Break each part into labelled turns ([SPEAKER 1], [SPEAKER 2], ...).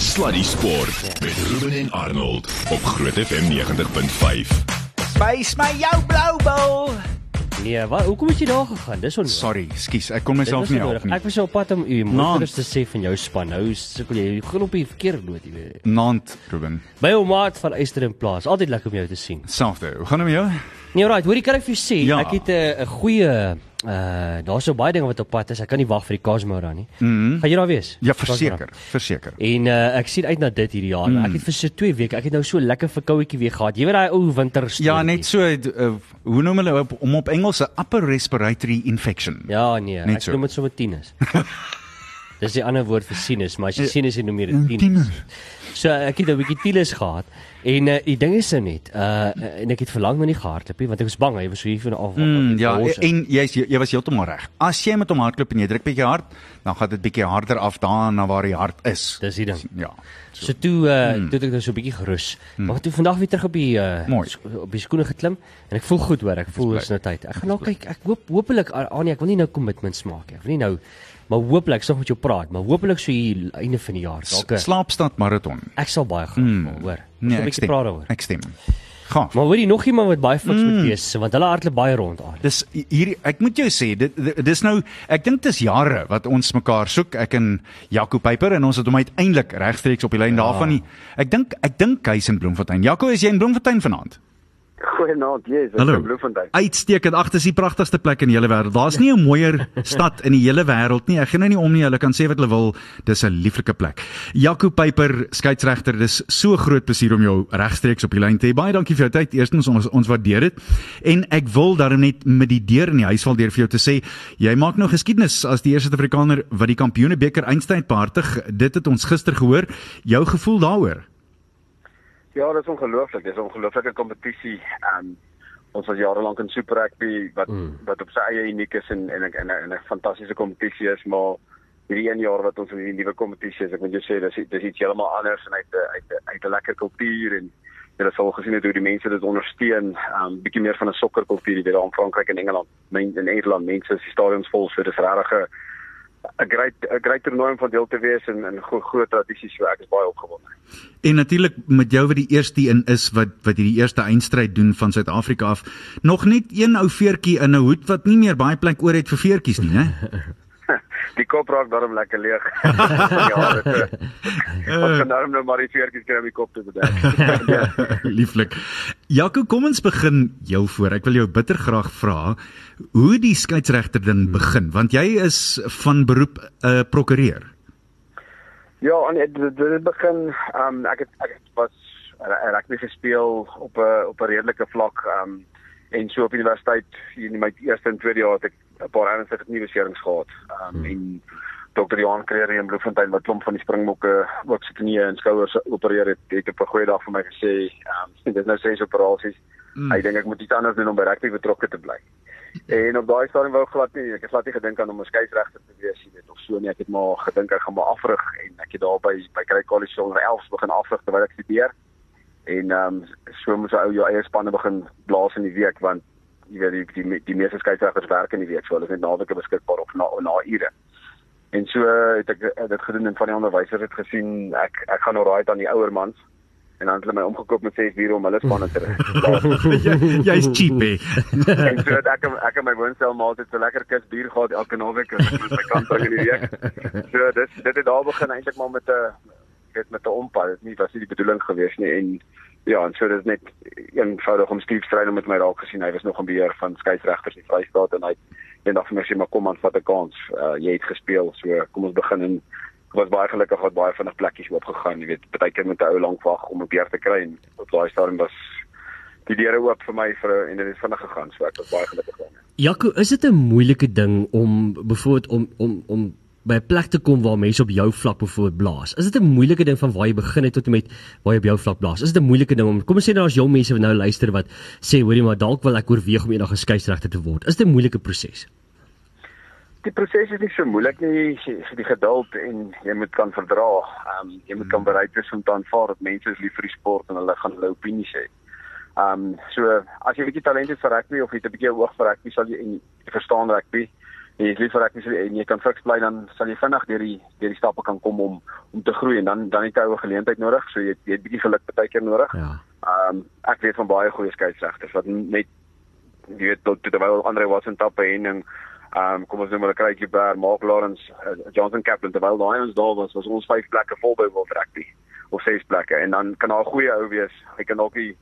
[SPEAKER 1] Sluddy Sport met Ruben en Arnold op Groot FM 90.5.
[SPEAKER 2] Wys my jou blou bil.
[SPEAKER 3] Nee, wat hoekom het jy daar gegaan? Dis onnodig.
[SPEAKER 2] Sorry, skus, ek kon myself nie help nie.
[SPEAKER 3] Ek was op pad om u moeders te sê van jou span. Nou sukkel jy jy gaan op die verkeerde noot, jy weet.
[SPEAKER 2] Nant, Ruben.
[SPEAKER 3] By jou maat van Eyster en Plaas. Altyd lekker om jou te sien.
[SPEAKER 2] Selfde. Hoe gaan dit met jou?
[SPEAKER 3] Nee, right, hoorie kan ek vir jou sê,
[SPEAKER 2] Ja.
[SPEAKER 3] ek het 'n 'n goeie uh daar's so baie dinge wat op pad is. Ek kan nie wag vir die Kaasmora nie.
[SPEAKER 2] Mhm.
[SPEAKER 3] Gaan jy daar wees?
[SPEAKER 2] Ja, verseker, verseker.
[SPEAKER 3] En uh, ek sien uit na dit hierdie jaar. Mm. Ek het vir so 2 weke, ek het nou so lekker verkouetjie weer gehad. Jy weet daai ou winter
[SPEAKER 2] Ja, net so uh, hoe noem hulle op, om op Engels 'n upper respiratory infection.
[SPEAKER 3] Ja, nee,
[SPEAKER 2] Net
[SPEAKER 3] ek
[SPEAKER 2] so.
[SPEAKER 3] noem dit sommer tinus. Dis die ander woord vir sinus, maar as jy
[SPEAKER 2] Ja,
[SPEAKER 3] sinus noem jy dit tinus. So ek het 'n bietjie tinus gehad en uh, die ding is nou net, uh en ek het verlang na nie gehardloop nie want ek was bang hy was so hier van af.
[SPEAKER 2] Mm, ja,
[SPEAKER 3] af-
[SPEAKER 2] en jy is- jy was heeltemal reg. As jy met hom hardloop en jy druk bietjie hard, dan gaan dit bietjie harder af daar na waar die hart is.
[SPEAKER 3] Dis die ding.
[SPEAKER 2] Ja.
[SPEAKER 3] So toe uh mm. toe het ek nou so 'n bietjie gerus. Mm. Maar toe vandag weer terug op die uh
[SPEAKER 2] Mooi.
[SPEAKER 3] op die skoene geklim en ek voel goed hoor, ek voel is nou tyd. Ek gaan nou kyk, ek hoop hopelik Anie, ek wil nie nou commitments maak nie. Ek wil nie nou maar hopelik sal ek met jou praat, maar hopelik so hier einde van die jaar dalk 'n-
[SPEAKER 2] Slaapstad marathon.
[SPEAKER 3] Ek sal baie graag mm. hoor.
[SPEAKER 2] Nee, ek stem.
[SPEAKER 3] praat daaroor.
[SPEAKER 2] Ek stem. Gaan.
[SPEAKER 3] Maar hoorie nog iemand wat baie fiks mm. moet wees, want hulle hardloop baie rond aan.
[SPEAKER 2] Dis hier ek moet jou sê dit dit- dis nou ek dink dis jare wat ons mekaar soek ek en Jaco Pyper en ons het hom uiteindelik regstreeks op die lyn
[SPEAKER 3] Ja.
[SPEAKER 2] daarvan nie. Ek dink ek dink hy's in Bloemfontein. Jaco, is jy in Bloemfontein vanaand?
[SPEAKER 4] Goeienaand, ek
[SPEAKER 2] Hallo.
[SPEAKER 4] is Bloemfontein.
[SPEAKER 2] Uitstekend. Ag, dis die pragtigste plek in die hele wêreld. Daar's nie 'n mooier stad in die hele wêreld nie. Ek gaan nou nie om nie. Hulle kan sê wat hulle wil. Dis 'n lieflike plek. Jaco Pyper, skeieregter, dis so groot plesier om jou regstreeks op die lyn te hê. Baie dankie vir jou tyd. Eerstens ons ons waardeer dit. En ek wil daarom net met die deur in die huis val deur vir jou te sê, jy maak nou geskiedenis as die eerste Afrikaner wat die Kampioenebeker eindstryd behartig. Dit het ons gister gehoor. Jou gevoel daaroor?
[SPEAKER 4] Ja, dis ongelooflik. Dis 'n ongelooflike kompetisie. Um ons was jare lank in Super Rugby wat mm. wat op sy eie uniek is en en en 'n 'n fantastiese kompetisie is, maar hierdie een jaar wat ons in hierdie nuwe kompetisie is, ek moet jou sê dis dis iets heeltemal anders en uit 'n uit 'n uit 'n lekker kultuur en jy sal gesien het hoe die mense dit ondersteun, um bietjie meer van 'n sokkerkultuur, weet daar in Frankryk en Engeland, men, in Nederland, mense is die stadions vol, so dis regtig 'n 'n groot 'n groot toernooi om van deel te wees en 'n groot groot tradisie, so ek is baie opgewonde.
[SPEAKER 2] En natuurlik met jou wat die eerste een is wat wat hierdie eerste eindstryd doen van Suid-Afrika af. Nog net een ou veertjie in 'n hoed wat nie meer baie plek oor het vir veertjies nie, né?
[SPEAKER 4] die kop raak daarom lekker leeg. ja, dit is. Ons kan daarom nou maar die veertjies kry om die kop te bedek.
[SPEAKER 2] Lieflik. Jaco, kom ons begin jou voor. Ek wil jou bitter graag vra hoe die skeieregter ding begin, want jy is van beroep 'n uh, prokureur.
[SPEAKER 4] ja, en dit dit- begin um ek het ek het was nie gespeel op 'n op 'n redelike vlak um en so op universiteit in my eerste en tweede jaar het ek 'n paar ernstige kniebeserings gehad. Um hmm. en Dr. Johan Creer in Bloemfontein wat klomp van die springbokke ook se knieë en skouers opereer het, het op 'n goeie dag vir my gesê, um dit is nou ses operasies. Mm. Ek dink ek moet iets anders doen om by rugby betrokke te bly. En op daai stadium wou glad nie, ek het glad nie gedink aan om 'n skeieregter te wees, jy weet, of so nie. Ek het maar gedink ek gaan maar afrig en ek het daar by by Grey College onder 11 begin afrig terwyl ek studeer. En ehm um, so moet ou jou eie spanne begin blaas in die week want jy weet die die, die meeste skeieregters werk in die week, so hulle is net naweke beskikbaar of na na ure. En so het ek eh, dit gedoen en van die onderwysers het gesien ek ek gaan nou raai aan die ouer mans en dan het hulle my omgekoop met 6 ure om hulle spanne te ry.
[SPEAKER 2] Jy's cheap hè.
[SPEAKER 4] en so het ek ek en my woonstel maar altyd so lekker kus bier gehad elke naweek en my kant bring in die week. So dit dit het daar begin eintlik maar met 'n weet met 'n ompad. Dit nie was nie die bedoeling gewees nie en ja, en so dit net eenvoudig om Steve Strydom met my raak gesien. Hy was nog in beheer van skeieregters in Vrystaat en hy eendag vir my sê maar kom aan vat 'n kans. Uh, jy het gespeel, so kom ons begin en was baie gelukkig wat baie vinnig plekkies oopgegaan, jy weet, baie keer met 'n ou lank wag om 'n beer te kry en op daai stadium was die deure oop vir my vir en dit het vinnig gegaan, so ek was baie gelukkig daarmee.
[SPEAKER 3] Jaco, is dit 'n moeilike ding om byvoorbeeld om om om by 'n plek te kom waar mense op jou vlak byvoorbeeld blaas? Is dit 'n moeilike ding van waar jy begin het tot en met waar jy op jou vlak blaas? Is dit 'n moeilike ding om kom ons sê nou as jong mense wat nou luister wat sê hoorie maar dalk wil ek oorweeg om eendag 'n skeieregter te word. Is dit 'n moeilike proses?
[SPEAKER 4] Die proses is nie so moeilik nie, jy- die geduld en jy moet kan verdra. Ehm um, jy moet kan bereid wees om te aanvaar dat mense is lief vir die sport en hulle gaan hulle opinies hê. Ehm um, so as jy 'n bietjie talent het vir rugby of jy het 'n bietjie oog vir rugby, sal jy en jy verstaan rugby jy is lief vir rugby so, en jy kan fiks bly dan sal jy vinnig deur die deur die stappe kan kom om om te groei en dan dan het jy 'n geleentheid nodig so jy jy het bietjie geluk baie keer nodig.
[SPEAKER 3] Ja.
[SPEAKER 4] Ehm um, ek weet van baie goeie skeieregters wat net jy weet tot terwyl Andre Watson tappe en en ehm um, kom ons noem hulle Craig Bear, Mark Lawrence, uh, Jonathan Kaplan terwyl daai ons daar was was ons vyf plekke vol by World Rugby of ses plekke en dan kan daar 'n goeie ou wees. Hy kan dalk nie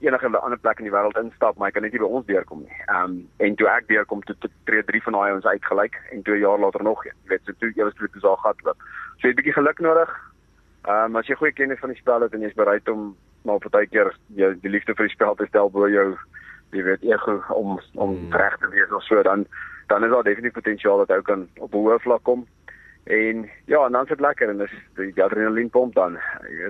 [SPEAKER 4] enige ander plek in die wêreld instap, maar hy kan net nie by ons deurkom nie. Ehm um, en toe ek deurkom toe tree drie van daai ons uitgelyk en 2 jaar later nog een. Jy weet, so toe eers toe toe gat loop. So jy het 'n bietjie geluk nodig. Ehm um, as jy goeie kennis van die spel het en jy's bereid om maar partykeer jy die liefde vir die spel te stel bo jou jy weet ego om om hmm. reg te wees of so dan dan is daar definitief potensiaal dat hy kan op 'n hoë vlak kom. En ja, en dan sit lekker en dis die adrenaline pomp dan.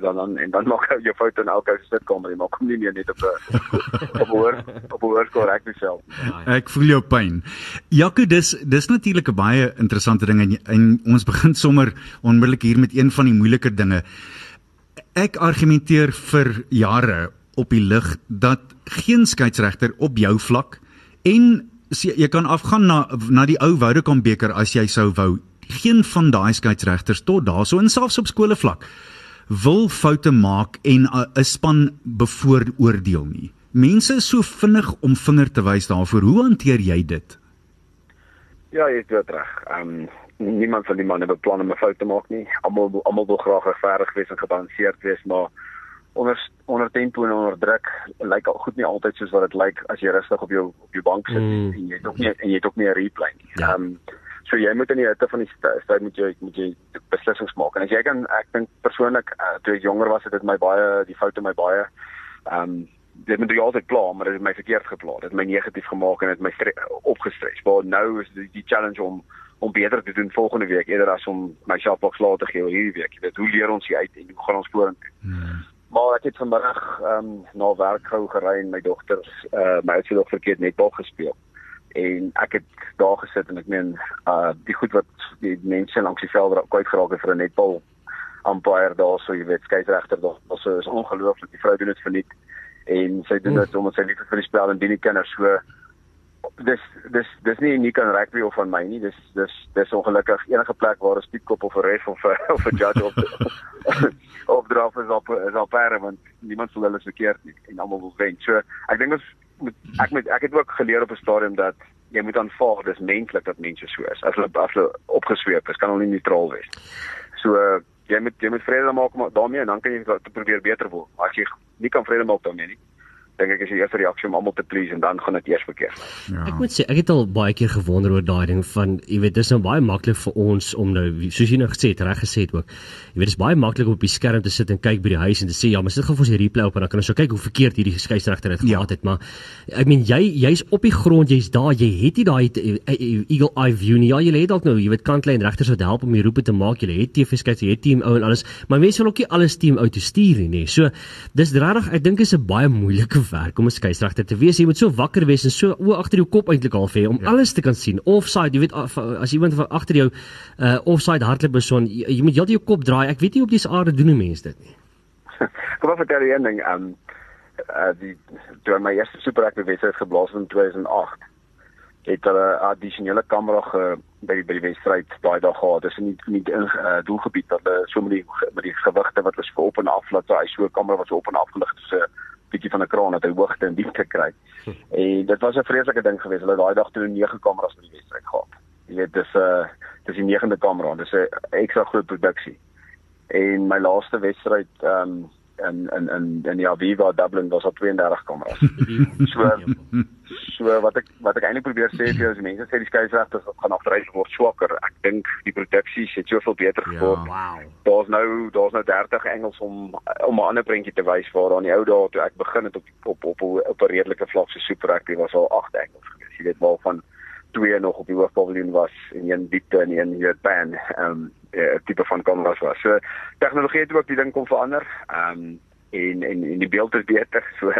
[SPEAKER 4] Dan dan en dan maak jy jou foute in elke sitkamer, jy maak hom nie meer net op 'n op hoor op hoor korrek self.
[SPEAKER 2] Ek voel jou pyn. Jaco, dis dis natuurlik 'n baie interessante ding en, en ons begin sommer onmiddellik hier met een van die moeiliker dinge. Ek argumenteer vir jare op die lig dat geen skeieregter op jou vlak en jy kan afgaan na na die ou Vodacom beker as jy sou wou geen van daai skeieregters tot daarso en selfs op skole vlak wil foute maak en 'n span bevooroordeel nie. Mense is so vinnig om vinger te wys daarvoor. Hoe hanteer jy dit?
[SPEAKER 4] Ja, jy het reg. Ehm um, niemand van die manne beplan om 'n fout te maak nie. Almal almal wil graag regverdig wees en gebalanseerd wees, maar onder onder tempo en onder druk lyk al goed nie altyd soos wat dit lyk as jy rustig op jou op jou bank sit mm. en jy het ook nie en jy het ook nie 'n replay nie. Ja. Ehm ja. um, so jy moet in die hitte van die stryd moet jy moet jy beslissings maak. En as jy kan ek dink persoonlik uh, toe ek jonger was het dit my baie die foute my baie ehm um, dit moet jy altyd pla, maar dit het my verkeerd gepla. Dit het my negatief gemaak en dit my opgestres. Maar nou is die, die challenge om om beter te doen volgende week eerder as om myself boks laat te gee hierdie week. Jy weet, hoe leer ons hier uit en hoe gaan ons vorentoe? Hmm. Maar ek het vanmiddag ehm um, na werk gou gery en my dogter uh my oudste dogter het netbal gespeel. En ek het daar gesit en ek meen uh die goed wat die mense langs die veld kwyt geraak het vir 'n netbal umpire daar so jy weet skeieregter daar. Dit is ongelooflik. Die vrou doen dit verniet en sy doen dit omdat sy lief vir die spel en die kinders so dis dis dis nie uniek aan rugby of van my nie. Dis dis dis ongelukkig enige plek waar 'n speedkop of 'n ref of 'n of 'n judge of of draf is op is op perde want niemand sou hulle verkeerd nie en almal wil wen. So ek dink ons moet ek moet ek het ook geleer op 'n stadium dat jy moet aanvaar dis menslik dat mense so is. As hulle as hulle opgesweep is, kan hulle nie neutraal wees. So uh, jy moet jy moet vrede maak daarmee en dan kan jy probeer beter word. As jy nie kan vrede maak daarmee nie, dink ek is die eerste reaksie om almal te please en dan gaan dit eers verkeerd.
[SPEAKER 3] Ja. Ek moet sê ek het al baie keer gewonder oor daai ding van jy weet dis nou baie maklik vir ons om nou soos jy nou gesê het reg gesê het ook. Jy weet dis baie maklik om op die skerm te sit en kyk by die huis en te sê ja, maar sit gou vir ons die replay op en dan kan ons so kyk hoe verkeerd hierdie skeieregter dit ja. gehad het, maar ek meen jy jy's op die grond, jy's daar, jy het nie daai eh, eh, eagle eye view nie. Ja, jy het dalk nou, jy weet kantlyn regters wat help om die roepe te maak. Jy het TV skeieregters, jy het team ou en alles, maar mense wil ook nie alles team ou te stuur nie. So dis regtig ek dink is 'n baie moeilike werk om 'n skeieregter te wees. Jy moet so wakker wees en so o agter jou kop eintlik half hê om ja. alles te kan sien. Offside, jy weet as iemand van agter jou uh offside hardloop beson, jy, jy moet heeltyd jou kop draai. Ek weet nie op dis aarde doen mense dit nie.
[SPEAKER 4] Kom af vertel jy een ding. Um uh die toe my eerste super rugby wedstryd geblaas in 2008 het hulle 'n addisionele kamera ge by die by die wedstryd daai dag gehad. Dis nie nie in uh, doelgebied dat hulle so met die met die gewigte wat was vir op en af laat so hy so 'n kamera wat so op en af gelig het. So bietjie van 'n kraan dat hy hoogte en diepte kry. en dit was 'n vreeslike ding geweest. Hulle daai dag toe 9 kameras vir die wedstryd gehad. Jy weet dis 'n uh, dis die 9de kamera. Dis 'n ekstra groot produksie. En my laaste wedstryd ehm um, in in in in die Aviva Dublin was op 32 kameras. so so wat ek wat ek eintlik probeer sê vir jou is mense sê die skeieregters gaan agteruit word swakker. Ek dink die produksie het soveel beter ja. geword. Ja, wow. Daar's nou daar's nou 30 Engels om om 'n ander prentjie te wys waar aan die ou dae toe ek begin het op op op op, op 'n redelike vlak so super rugby was al 8 Engels gewees. Jy weet wel van twee nog op die hoofpaviljoen was en een diepte en een hier pan ehm um, uh, tipe van kameras was. So tegnologie het ook die ding kom verander. Ehm um, en en en die beeld is beter. So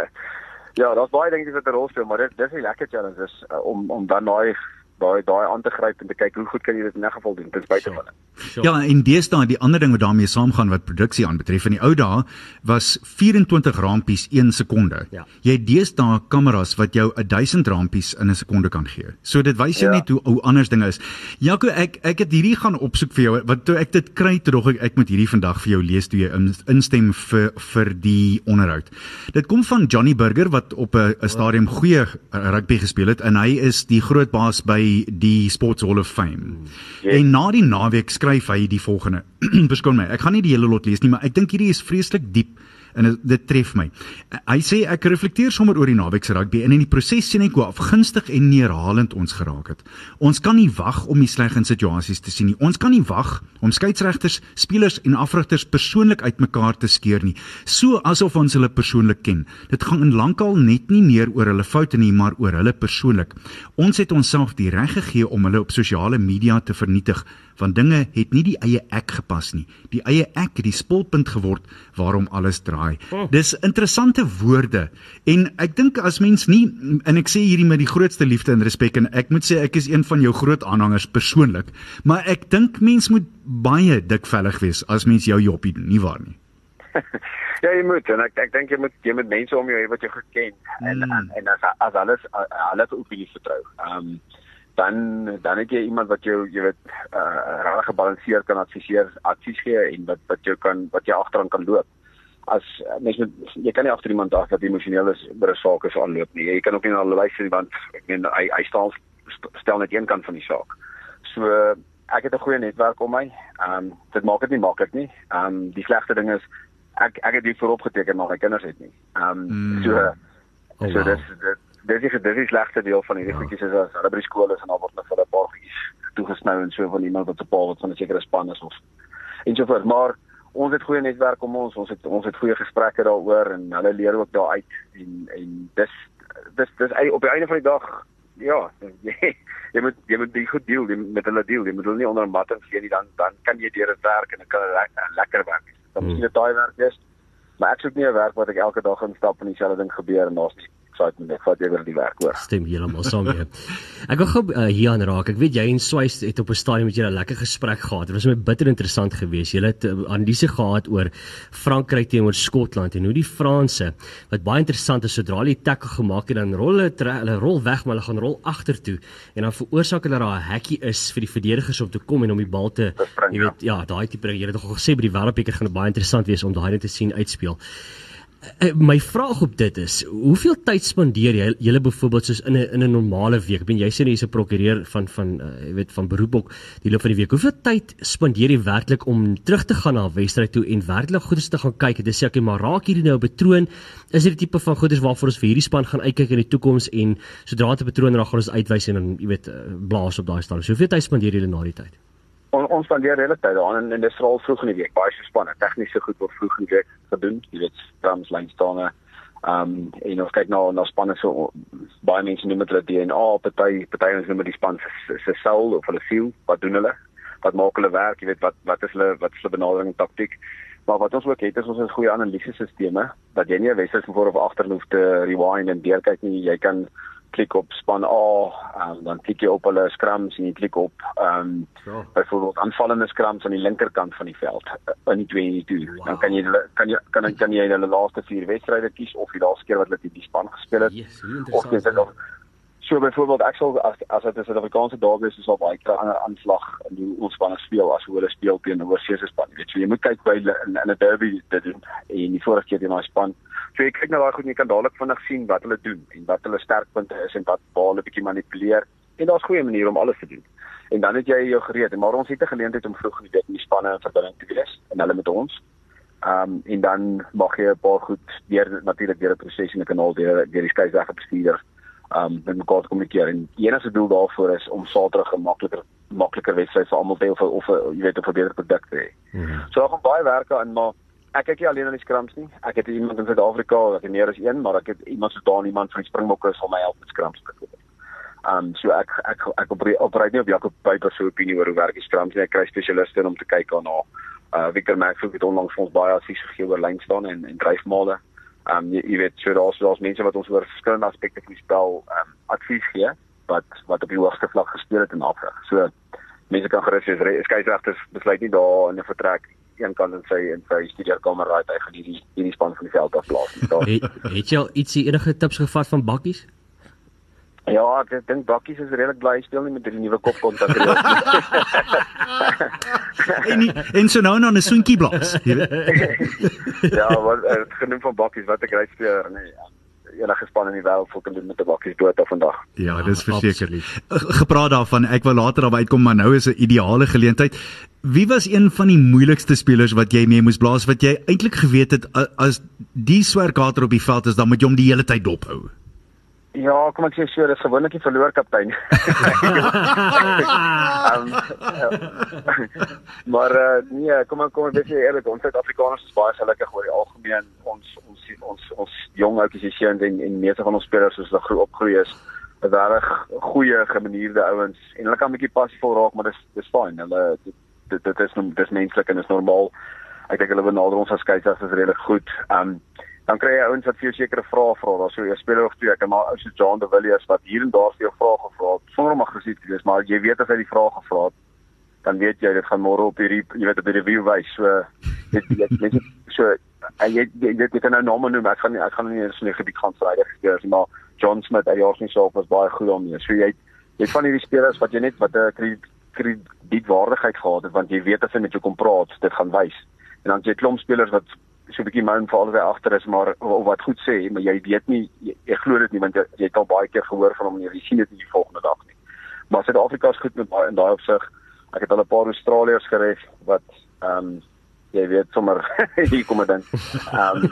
[SPEAKER 4] ja, daar's baie dinge wat 'n rol speel, maar dit dis 'n lekker challenge is uh, om om dan daai daai daai aan te gryp en te kyk hoe goed kan jy dit in 'n geval doen ten spyte van dit.
[SPEAKER 3] Sure.
[SPEAKER 2] Ja, en deesdae die ander ding wat daarmee saamgaan wat produksie aanbetref in die ou dae was 24 rampies 1 sekonde.
[SPEAKER 3] Ja.
[SPEAKER 2] Jy het deesdae kameras wat jou 1000 rampies in 'n sekonde kan gee. So dit wys jou
[SPEAKER 4] Ja.
[SPEAKER 2] net hoe hoe anders dinge is. Jaco, ek ek het hierdie gaan opsoek vir jou wat toe ek dit kry toe dog ek ek moet hierdie vandag vir jou lees toe jy in, instem vir vir die onderhoud. Dit kom van Johnny Burger wat op 'n stadium goeie rugby gespeel het en hy is die groot baas by die Sports Hall of Fame.
[SPEAKER 4] Yes.
[SPEAKER 2] En na die naweek skryf hy die volgende. Verskoon my, ek gaan nie die hele lot lees nie, maar ek dink hierdie is vreeslik diep en dit- tref my. Hy sê ek reflekteer sommer oor die naweek se rugby en in die proses sien ek hoe afgunstig en neerhalend ons geraak het. Ons kan nie wag om die sleg in situasies te sien nie. Ons kan nie wag om skeieregters, spelers en afrigters persoonlik uitmekaar te skeer nie, so asof ons hulle persoonlik ken. Dit gaan in lankal net nie meer oor hulle foute nie, maar oor hulle persoonlik. Ons het onsself die reg gegee om hulle op sosiale media te vernietig, want dinge het nie die eie ek gepas nie. Die eie ek het die spulpunt geword waarom alles draai. Dis interessante woorde en ek dink as mens nie en ek sê hierdie met die grootste liefde en respek en ek moet sê ek is een van jou groot aanhangers persoonlik, maar ek dink mens moet baie dikvellig wees as mens jou joppie doen, nie waar nie?
[SPEAKER 4] Ja, jy moet en ek ek dink jy moet jy moet mense om jou hê wat jou geken en
[SPEAKER 2] Mm.
[SPEAKER 4] en, en as as alles alles opinie vertrou. Ehm um, dan dan het jy iemand wat jou jy weet uh, reg gebalanseerd kan adviseer, advies gee en wat wat jou kan wat jy agteraan kan loop. As mens met jy kan nie agter iemand af wat emosioneel is oor 'n saak is aanloop nie. Jy kan ook nie na hulle luister nie, want ek meen hy hy staan stel net een kant van die saak. So ek het 'n goeie netwerk om my. Ehm um, dit maak dit nie maklik nie. Ehm um, die slegste ding is ek ek het dit voorop geteken maar my kinders het nie. Ehm um,
[SPEAKER 2] Mm.
[SPEAKER 4] so
[SPEAKER 3] Oh,
[SPEAKER 4] so
[SPEAKER 3] wow.
[SPEAKER 4] dis dit dis is dis is die slegste deel van hierdie
[SPEAKER 3] Ja.
[SPEAKER 4] goedjies is as hulle by die skool is en dan word hulle vir 'n paar goedjies toegesnou en so van iemand wat 'n pa wat van 'n sekere span is of en so voort. Maar ons het goeie netwerk om ons, ons het ons het goeie gesprekke daaroor en hulle leer ook daar uit en en dis dis dis op die einde van die dag ja, jy, jy moet jy moet die goed deel moet met hulle deel. Jy moet hulle nie onder 'n mat gee nie dan dan kan jy deur dit werk en dan kan dit le lekker werk. Dan
[SPEAKER 3] Hmm.
[SPEAKER 4] miskien 'n taai werk wees. Maar ek soek nie 'n werk wat ek elke dag instap en dieselfde ding gebeur en daar's nie excitement nie. Ek vat eerder die werk oor.
[SPEAKER 3] Stem heeltemal saam mee. Ek wil gou uh, hier aan raak. Ek weet jy en Swys het op 'n stadium met julle 'n lekker gesprek gehad. Dit was my bitter interessant geweest. Julle het uh, analise gehad oor Frankryk teenoor Skotland en hoe die Franse wat baie interessant is sodra hulle die tackle gemaak het dan rol hulle hulle rol weg maar hulle gaan rol agtertoe en dan veroorsaak hulle daar 'n hekkie is vir die verdedigers om te kom en om die bal te jy weet ja, daai tipe. Jy het nog gesê by die wêreldbeker gaan baie interessant wees om daai net te sien uitspeel. Uh, my vraag op dit is, hoeveel tyd spandeer jy julle byvoorbeeld soos in 'n in 'n normale week? Ek bedoel jy sê jy's 'n prokureur van van uh, jy weet van beroep ook die loop van die week. Hoeveel tyd spandeer jy werklik om terug te gaan na 'n wedstryd toe en werklik goeders te gaan kyk? Dit sê ek maar raak hierdie nou 'n patroon? Is dit die tipe van goeders waarvoor ons vir hierdie span gaan uitkyk in die toekoms en sodra 'n patroon raak gaan ons uitwys en dan jy weet blaas op daai stadium. So hoeveel tyd spandeer julle na die tyd?
[SPEAKER 4] On, ons spandeer hele tyd daaraan en, en dis veral vroeg in die week. Baie spanne, tegniese goed word vroeg in die week gedoen. Jy weet, drums, lynstane. Ehm um, en ons kyk na na spanne so baie mense noem dit hulle DNA, party party ons noem dit die span se se soul of hulle siel. Wat doen hulle? Wat maak hulle werk? Jy weet wat wat is hulle wat is hulle benadering en taktiek? Maar wat ons ook het is ons het goeie analisesisteme dat jy nie 'n wedstryd van voor of agter hoef te rewind en deurkyk nie. Jy kan klik op span A, um, dan klik jy op hulle scrums en jy klik op ehm um,
[SPEAKER 3] Ja.
[SPEAKER 4] byvoorbeeld aanvallende scrums aan die linkerkant van die veld uh, in die 22.
[SPEAKER 3] Wow.
[SPEAKER 4] Dan kan jy kan jy kan kan, kan jy hulle laaste 4 wedstryde kies of die laaste keer wat hulle teen die span gespeel het.
[SPEAKER 3] Yes,
[SPEAKER 4] Of jy dit of so byvoorbeeld ek sal as as dit 'n Suid-Afrikaanse derby is, sal baie keer ander aanslag in hoe ons spanne speel as hoe hulle speel teen 'n oorseese span. Jy weet, so jy moet kyk by in in 'n derby dit doen en die vorige keer teen daai span. So jy kyk na daai goed en jy kan dadelik vinnig sien wat hulle doen en wat hulle sterkpunte is en wat waar hulle bietjie manipuleer. En daar's goeie maniere om alles te doen. En dan het jy jou gereed. Maar ons het 'n geleentheid om vroeg in die week met die spanne in verbinding te wees en hulle met ons. Ehm um, en dan mag jy 'n paar goed deur natuurlik deur 'n proses en 'n kanaal deur deur die skeieregte bestuurder um, met mekaar te kommunikeer. En die enigste doel daarvoor is om Saterdag 'n makliker makliker wedstryd vir almal te hê of of jy weet 'n verbeterde produk te hê.
[SPEAKER 3] Mhm.
[SPEAKER 4] So daar gaan baie werk aan, maar ek kyk nie alleen na die scrums nie. Ek het iemand in Suid-Afrika, ek het meer as een, maar ek het iemand so daar iemand van die Springbokke sal my help met scrums byvoorbeeld. Um so ek ek ek opereer opereer nie op Jakob Pyper se opinie oor hoe werk die scrums nie. Ek kry spesialiste om te kyk daarna. Uh Victor Maxfield het onlangs vir ons baie advies gegee oor lynstaan en en dryfmale. Um jy, jy weet so daar's daar's mense wat ons oor verskillende aspekte van die spel um advies gee wat wat op die hoogste vlak gespeel het in Afrika. So mense kan gerus wees. Skeieregters besluit nie daar in 'n vertrek een kant in sy in sy studeerkamer raai hy gaan hierdie hierdie span van die veld afplaas.
[SPEAKER 3] Het, het jy al ietsie enige tips gevat van bakkies?
[SPEAKER 4] Ja, ek dink Bakkies is redelik bly speel nie met die nuwe kopkontak nie.
[SPEAKER 2] en nie- en so nou dan 'n soentjie blaas. jy weet.
[SPEAKER 4] ja, wat uh, genoem van Bakkies wat 'n great speler nee. ja. Enige span in die wêreld sou kan doen met 'n Bakkies dood af vandag.
[SPEAKER 2] Ja, dis verseker. G- Gepraat daarvan, ek wil later daarby uitkom, maar nou is 'n ideale geleentheid. Wie was een van die moeilikste spelers wat jy mee moes blaas wat jy eintlik geweet het as die swerkater op die veld is, dan moet jy hom die hele tyd dophou?
[SPEAKER 4] Ja, kom ek sê so, dis gewoonlik die verloor kaptein. um, maar uh, nee, kom ek kom ek wees eerlik, ons Suid-Afrikaners is baie gelukkig oor die algemeen. Ons ons ons ons jong ouppies hier seuns en en meeste van ons spelers soos hulle groei opgroei is 'n regtig goeie gemanierde ouens en hulle kan 'n bietjie passievol raak, maar dis dis fyn. Hulle dit dit, dit is dis menslik en is normaal. Ek dink hulle benader ons as skeieregters redelik goed. Um dan kry jy ouens wat vir jou sekere vrae vra. Daar's so 'n speler of twee, ek en maar ou so John de Villiers wat hier en daar vir jou vrae gevra het sonder om aggressief te wees, maar jy weet as hy die vrae gevra het, dan weet jy dit gaan môre op hierdie jy weet op die review wys. So dit dit mense so en jy jy jy jy kan nou name noem. Ek gaan ek gaan nie eens in die gebied gaan verwyder gespeel nie, maar John Smith, hy jaars nie so was baie goed daarmee. So jy jy van hierdie spelers wat jy net wat 'n krediet kredietwaardigheid gehad het want jy weet as hy met jou kom praat, dit gaan wys. En dan jy klomp spelers wat so 'n bietjie moun vir albei agter is maar of wat goed sê, maar jy weet nie jy, jy glo dit nie want jy, jy het al baie keer gehoor van hom en jy sien dit nie die volgende dag nie. Maar Suid-Afrika is goed met baie in daai opsig. Ek het al 'n paar Australiërs geref wat ehm um, jy weet sommer hier kom dit dan. Ehm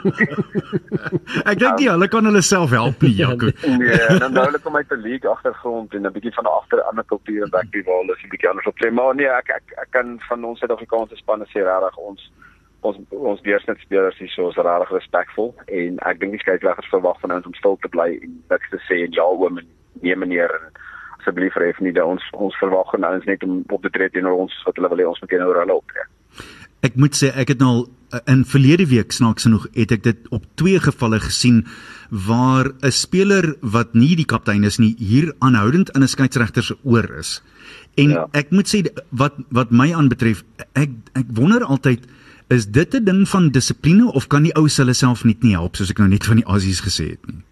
[SPEAKER 2] Ek dink nie hulle kan hulle self help nie, Jaco.
[SPEAKER 4] nee, dan nou hulle kom uit 'n league agtergrond en 'n bietjie van 'n agter ander kultuur en rugby waar hulle is 'n bietjie anders optree. Maar nee, ek ek, ek kan van ons Suid-Afrikaanse spanne sê regtig ons ons ons deursnitspelers hier so is regtig respekvol en ek dink die skeieregters verwag van ons om stil te bly en niks te sê en ja oom en nee meneer en asseblief ref nie dat ons ons verwag en ons net om op te tree teenoor ons wat hulle wil hê ons moet teenoor hulle optree.
[SPEAKER 2] Ek moet sê ek het nou al uh, in verlede week snaaks genoeg het ek dit op twee gevalle gesien waar 'n speler wat nie die kaptein is nie hier aanhoudend in 'n skeieregter se oor is. En ja.
[SPEAKER 4] Ja.
[SPEAKER 2] ek moet sê wat wat my aanbetref ek ek wonder altyd is dit 'n ding van dissipline of kan die ouens hulle self net nie help soos ek nou net van die Aussies gesê het nie.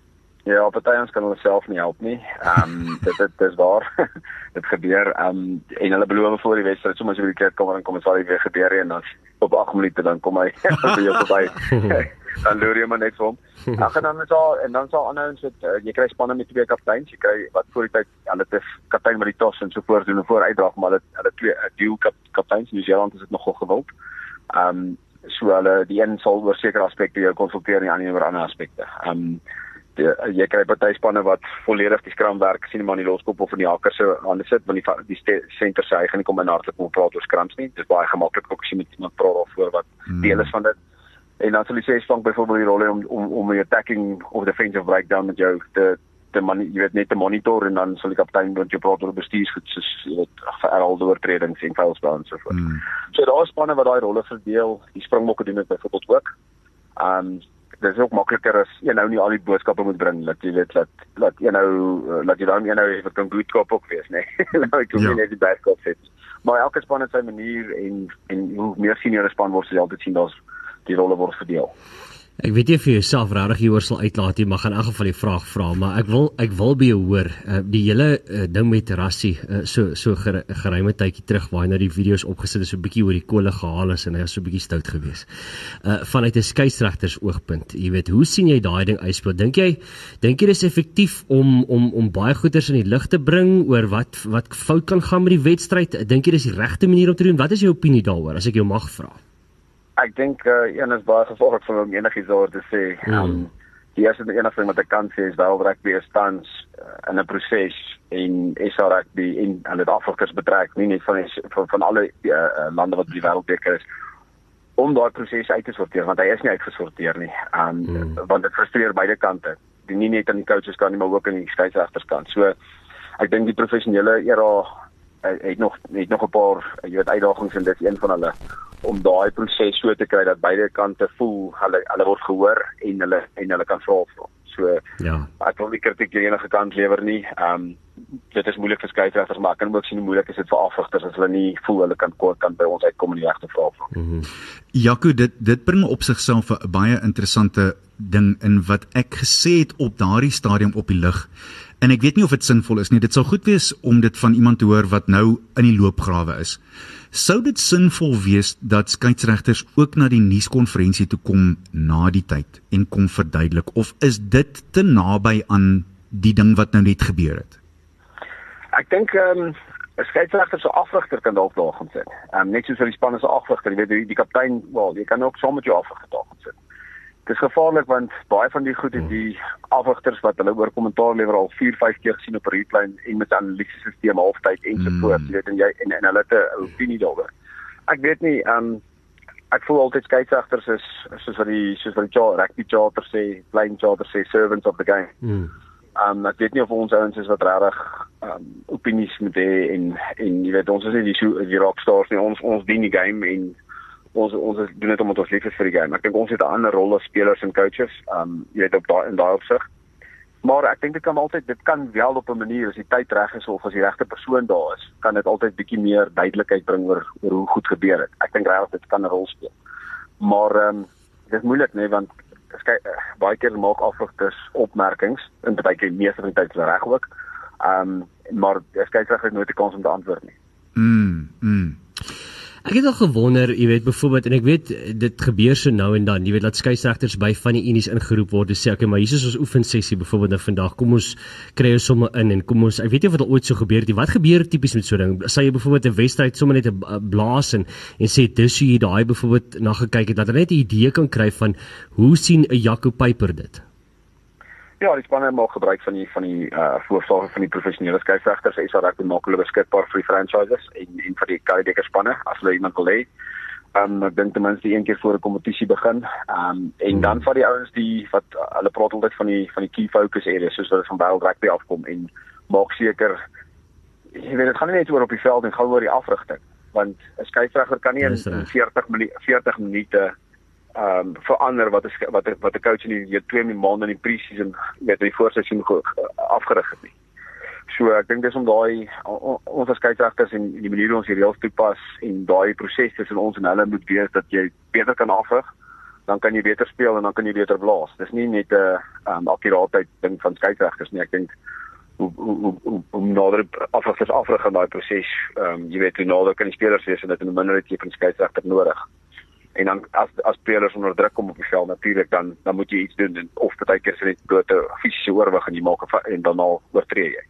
[SPEAKER 4] Ja, party ons kan hulle self nie help nie. Ehm um, dit dit dis waar. dit gebeur. Ehm um, en hulle beloof voor die wedstryd soms as jy by die kleedkamer inkom en sal dit weer gebeur en dan op 8 minute dan kom hy by jou verby. dan loer jy maar net vir hom. Ag en dan is daar en dan sal aanhou met uh, jy kry spanne met twee kapteins, jy kry wat voor die tyd hulle het kaptein met die tos en so voort doen en voor uitdrag maar hulle hulle twee uh, dual kap, kapteins in New Zealand is dit nogal gewild. Ehm um, so hulle die een sal oor sekere aspekte jou konsulteer en die ander oor ander aspekte. Ehm um, die, jy kry party spanne wat volledig die skram werk sien maar in die loskop of in die hakker se aan sit want die die senter sê hy gaan nie kom en hartlik kom praat oor skrams nie. Dit is baie gemaklik ook as jy met iemand praat daarvoor wat
[SPEAKER 2] Hmm.
[SPEAKER 4] deel is van dit. En dan sal die ses spank byvoorbeeld die rol om om om die attacking of defensive breakdown met jou te te man, jy weet net te monitor en dan sal die kaptein met jou praat oor bestuursgoed soos jy weet herhaalde oortredings en foulspel en so voort.
[SPEAKER 2] Hmm.
[SPEAKER 4] So daar is spanne wat daai rolle verdeel. Die Springbokke doen dit byvoorbeeld ook. Um dit is ook makliker as jy nou nie al die boodskappe moet bring dat jy weet dat dat jy nou eh, dat jy dan jy nou wat kan good cop ook wees, nê. Nee. nou ek kom
[SPEAKER 2] Ja.
[SPEAKER 4] net die bad cop sit. Maar elke span het sy manier en en hoe meer senior span word, sal jy altyd sien daar's die rolle word verdeel.
[SPEAKER 3] Ek weet nie of jy jouself regtig hieroor sal uitlaat nie, maar gaan in elk geval die vraag vra, maar ek wil ek wil by jou hoor, uh, die hele uh, ding met Rassie, uh, so so ger, geruime tydjie terug waar hy nou die video's opgesit het, so 'n bietjie oor die kole gehaal is en hy was so 'n bietjie stout geweest. Uh vanuit 'n skeieregters oogpunt, jy weet, hoe sien jy daai ding uitspeel? Dink jy dink jy dis effektief om om om baie goeters in die lig te bring oor wat wat fout kan gaan met die wedstryd? Dink jy dis die regte manier om te doen? Wat is jou opinie daaroor as ek jou mag vra?
[SPEAKER 4] Ek dink uh, een is baie gevolglik van om enigiets oor te sê.
[SPEAKER 3] Hmm.
[SPEAKER 4] Um, die eerste en enigste ding wat ek kan sê is wel rugby is tans uh, in 'n proses en SA rugby en en dit afvraagters betrek nie net van die, van, van alle uh, lande wat by die wêreldbeker is om daai proses uit te sorteer want hy is nie uitgesorteer nie. Um hmm. want dit frustreer beide kante. Die nie net aan die coaches kan nie maar ook aan die skeieregters kant. So ek dink die professionele era het nog het nog 'n paar jy weet uitdagings en dit is een van hulle om daai proses so te kry dat beide kante voel hulle hulle word gehoor en hulle en hulle kan vra vra. So
[SPEAKER 3] Ja.
[SPEAKER 4] ek wil nie kritiek aan enige kant lewer nie. Ehm um, dit is moeilik vir skeieregters, maar ek kan ook sien hoe moeilik is dit vir afrigters as hulle nie voel hulle kan kort kan by ons uitkom in die regte vraag.
[SPEAKER 3] Mhm.
[SPEAKER 2] Jaco, dit dit bring op sigself 'n baie interessante ding in wat ek gesê het op daardie stadium op die lig. En ek weet nie of dit sinvol is nie. Dit sou goed wees om dit van iemand te hoor wat nou in die loopgrawe is. Sou dit sinvol wees dat skeieregters ook na die nuuskonferensie toe kom na die tyd en kom verduidelik of is dit te naby aan die ding wat nou net gebeur het?
[SPEAKER 4] Ek dink ehm um, 'n skeieregter se afrigter kan dalk daar gaan sit. Ehm um, net soos vir die span se afrigter, jy weet die, die kaptein, wel, jy kan ook saam met jou afrigter daar gaan sit. Dit is gevaarlik want baie van die goed het die afrigters wat hulle oor kommentaar lewer al 4, 5 keer gesien op 'n replay en met 'n analisisesisteem halftyd en so voort, jy weet en jy en, en hulle het 'n opinie daaroor. Ek weet nie ehm um, ek voel altyd skeieregters is soos wat die soos wat die rugby charter sê, playing charter sê servants of the game.
[SPEAKER 3] Mm.
[SPEAKER 4] Um ek weet nie of ons ouens is wat regtig um opinies moet hê en en jy weet ons is nie die so die rockstars nie. Ons ons dien die game en ons ons is- doen dit omdat ons lief is vir die game. Ek dink ons het 'n ander rol as spelers en coaches. Um jy weet op daai in daai opsig. Maar ek dink dit kan altyd dit kan wel op 'n manier as die tyd reg is of as die regte persoon daar is, kan dit altyd bietjie meer duidelikheid bring oor oor hoe goed gebeur het. Ek dink regtig dit kan 'n rol speel. Maar ehm um, dit is moeilik nê want skei baie keer maak afrigters opmerkings en baie keer meeste van die tyd is reg ook. Ehm um, maar skeieregter het nooit 'n kans om te antwoord nie.
[SPEAKER 2] Mm. Mm.
[SPEAKER 3] Ek het al gewonder, jy weet byvoorbeeld en ek weet eh, dit gebeur so nou en dan, jy weet dat skeieregters by van die unies ingeroep word en sê okay, maar hier is ons oefensessie byvoorbeeld nou vandag. Kom ons kry ons sommer in en kom ons ek weet nie of dit al ooit so gebeur het nie. Wat gebeur tipies met so 'n ding? Sal jy byvoorbeeld 'n wedstryd sommer net 'n b- blaas en en sê dis hoe jy daai byvoorbeeld na gekyk het dat hulle net 'n idee kan kry van hoe sien 'n Jaco Piper dit?
[SPEAKER 4] Ja, die spanne maak gebruik van die van die uh voorsorge van die professionele skeieregters. Is daar ek maak hulle beskikbaar vir die franchises en en vir die Kaideker spanne as hulle iemand wil hê. Um ek dink ten minste een keer voor 'n kompetisie begin. Um en dan van die ouens die wat uh, hulle praat altyd van die van die key focus areas soos hulle van wêreld rugby afkom en maak seker jy weet dit gaan nie net oor op die veld en gou oor die afrigting want 'n skeieregter kan nie in 40 minute 40 minute ehm um, verander wat is wat wat 'n coach in die hier twee maande in die pre-season met die voorseisoen ge- afgerig het nie. So ek dink dis om daai ons as skeieregters en die manier hoe ons die reëls toepas en daai proses tussen ons en hulle moet wees dat jy beter kan afrig, dan kan jy beter speel en dan kan jy beter blaas. Dis nie net 'n uh, um, akkuraatheid ding van skeieregters nie. Ek dink hoe hoe hoe- hoe nader afrigters afrig aan daai proses, ehm um, jy weet hoe nader kan die spelers wees en dit in 'n minderheid jy van skeieregter nodig en dan as as spelers onder druk kom op die veld natuurlik dan dan moet jy iets doen en of baie keer is dit blote fisiese oorwig en jy maak 'n en dan al oortree jy.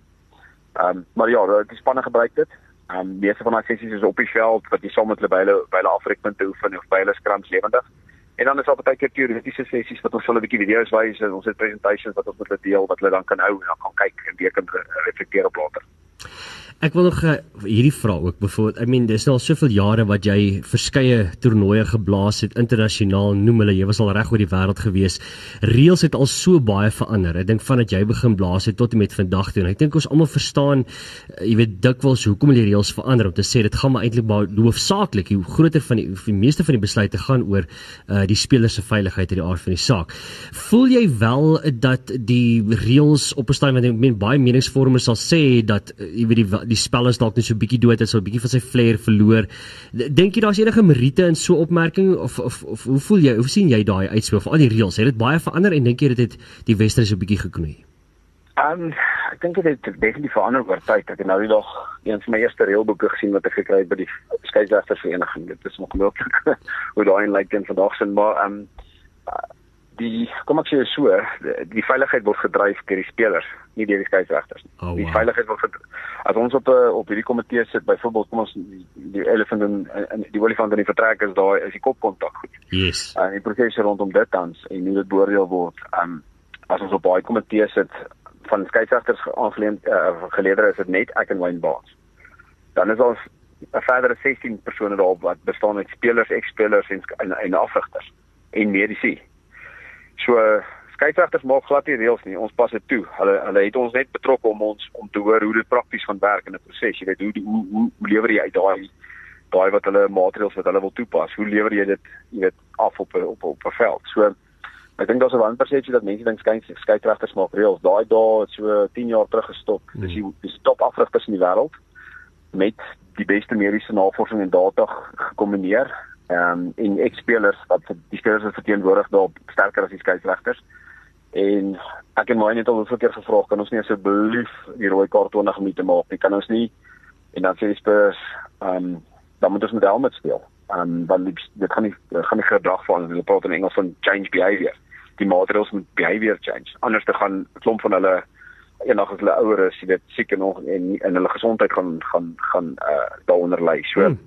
[SPEAKER 4] Ehm um, maar ja, die spanne gebruik dit. Ehm um, meeste van daai sessies is op die veld wat jy saam met hulle by hulle by hulle afrekpunte oefen of by hulle scrums lewendig. En dan is daar baie keer teoretiese sessies wat ons hulle 'n bietjie video's wys en ons het presentations wat ons met hulle deel wat hulle dan kan hou en dan kan kyk en weer kan re- reflekteer op later.
[SPEAKER 3] Ek wil nog uh, hierdie vraag ook byvoorbeeld. I mean, dis nou al soveel jare wat jy verskeie toernooie geblaas het internasionaal, noem hulle, jy was al reg oor die wêreld gewees. Reëls het al so baie verander. Ek dink vandat jy begin blaas het tot en met vandag toe. En ek dink ons almal verstaan, uh, jy weet dikwels hoekom die reëls verander om te sê dit gaan maar eintlik maar hoofsaaklik hoe groter van die, die meeste van die besluite gaan oor uh, die speler se veiligheid uit die aard van die saak. Voel jy wel dat die reëls op 'n stadium wat ek meen baie meningsvormers sal sê dat jy weet die die spel is dalk net so 'n bietjie dood, dit sal 'n bietjie van sy flair verloor. Dink jy daar's enige meriete in so 'n opmerking of, of of hoe voel jy? Hoe sien jy daai uitspeel vir al die reëls? Het dit baie verander en dink jy dit het die Westres 'n bietjie geknoei?
[SPEAKER 4] Um, ek dink dit het definitief verander oor tyd. Ek het nou die dag een van my eerste reëlboeke gesien wat ek gekry het by die skeieregtersvereniging. Dit is ongelooflik hoe daai lyk in vandag se maar um, die kom ek sê so, die, die veiligheid word gedryf deur die spelers, nie deur die skeieregters nie.
[SPEAKER 3] Oh,
[SPEAKER 4] die
[SPEAKER 3] wow.
[SPEAKER 4] veiligheid word gedryf. As ons op 'n op hierdie komitee sit, byvoorbeeld kom ons die, die elefant in, in die olifant in die vertrek is daai is die kopkontak goed
[SPEAKER 3] Yes.
[SPEAKER 4] en die prosesse rondom dit tans en hoe dit beoordeel word. Um as ons op baie komitee sit van skeieregters aangeleend uh, gelewer is dit net ek en Wayne Baas. Dan is ons 'n verdere 16 persone daarop wat bestaan uit spelers, ex-spelers en en, en afrigters en medici. So skeieregters maak glad nie reëls nie. Ons pas dit toe. Hulle hulle het ons net betrokke om ons om te hoor hoe dit prakties gaan werk in 'n proses. Jy weet hoe hoe, hoe hoe lewer jy uit daai daai wat hulle maatreëls wat hulle wil toepas. Hoe lewer jy dit, jy weet, af op op op 'n veld. So Ek dink daar's 'n wanpersepsie dat mense dink skei skeieregters maak reëls. Daai dae het so 10 jaar terug gestop. Dis die dis top afrigters in die wêreld met die beste mediese navorsing en data gekombineer. Ehm um, en ekspelers wat die spelers wat verteenwoordig daar sterker as die skeieregters. En ek het my net al hoeveel keer gevra kan ons nie asseblief die rooi kaart 20 minute maak nie. Kan ons nie en dan sê die spelers ehm um, dan moet ons met helmet speel. Ehm um, want dit gaan nie gaan nie gedrag van hulle praat in Engels van change behavior die maatreëls moet behavior change. Anders te gaan klomp van hulle eendag as hulle ouer is, jy weet, siek en nog en in hulle gesondheid gaan gaan gaan uh daaronder lê. So hmm.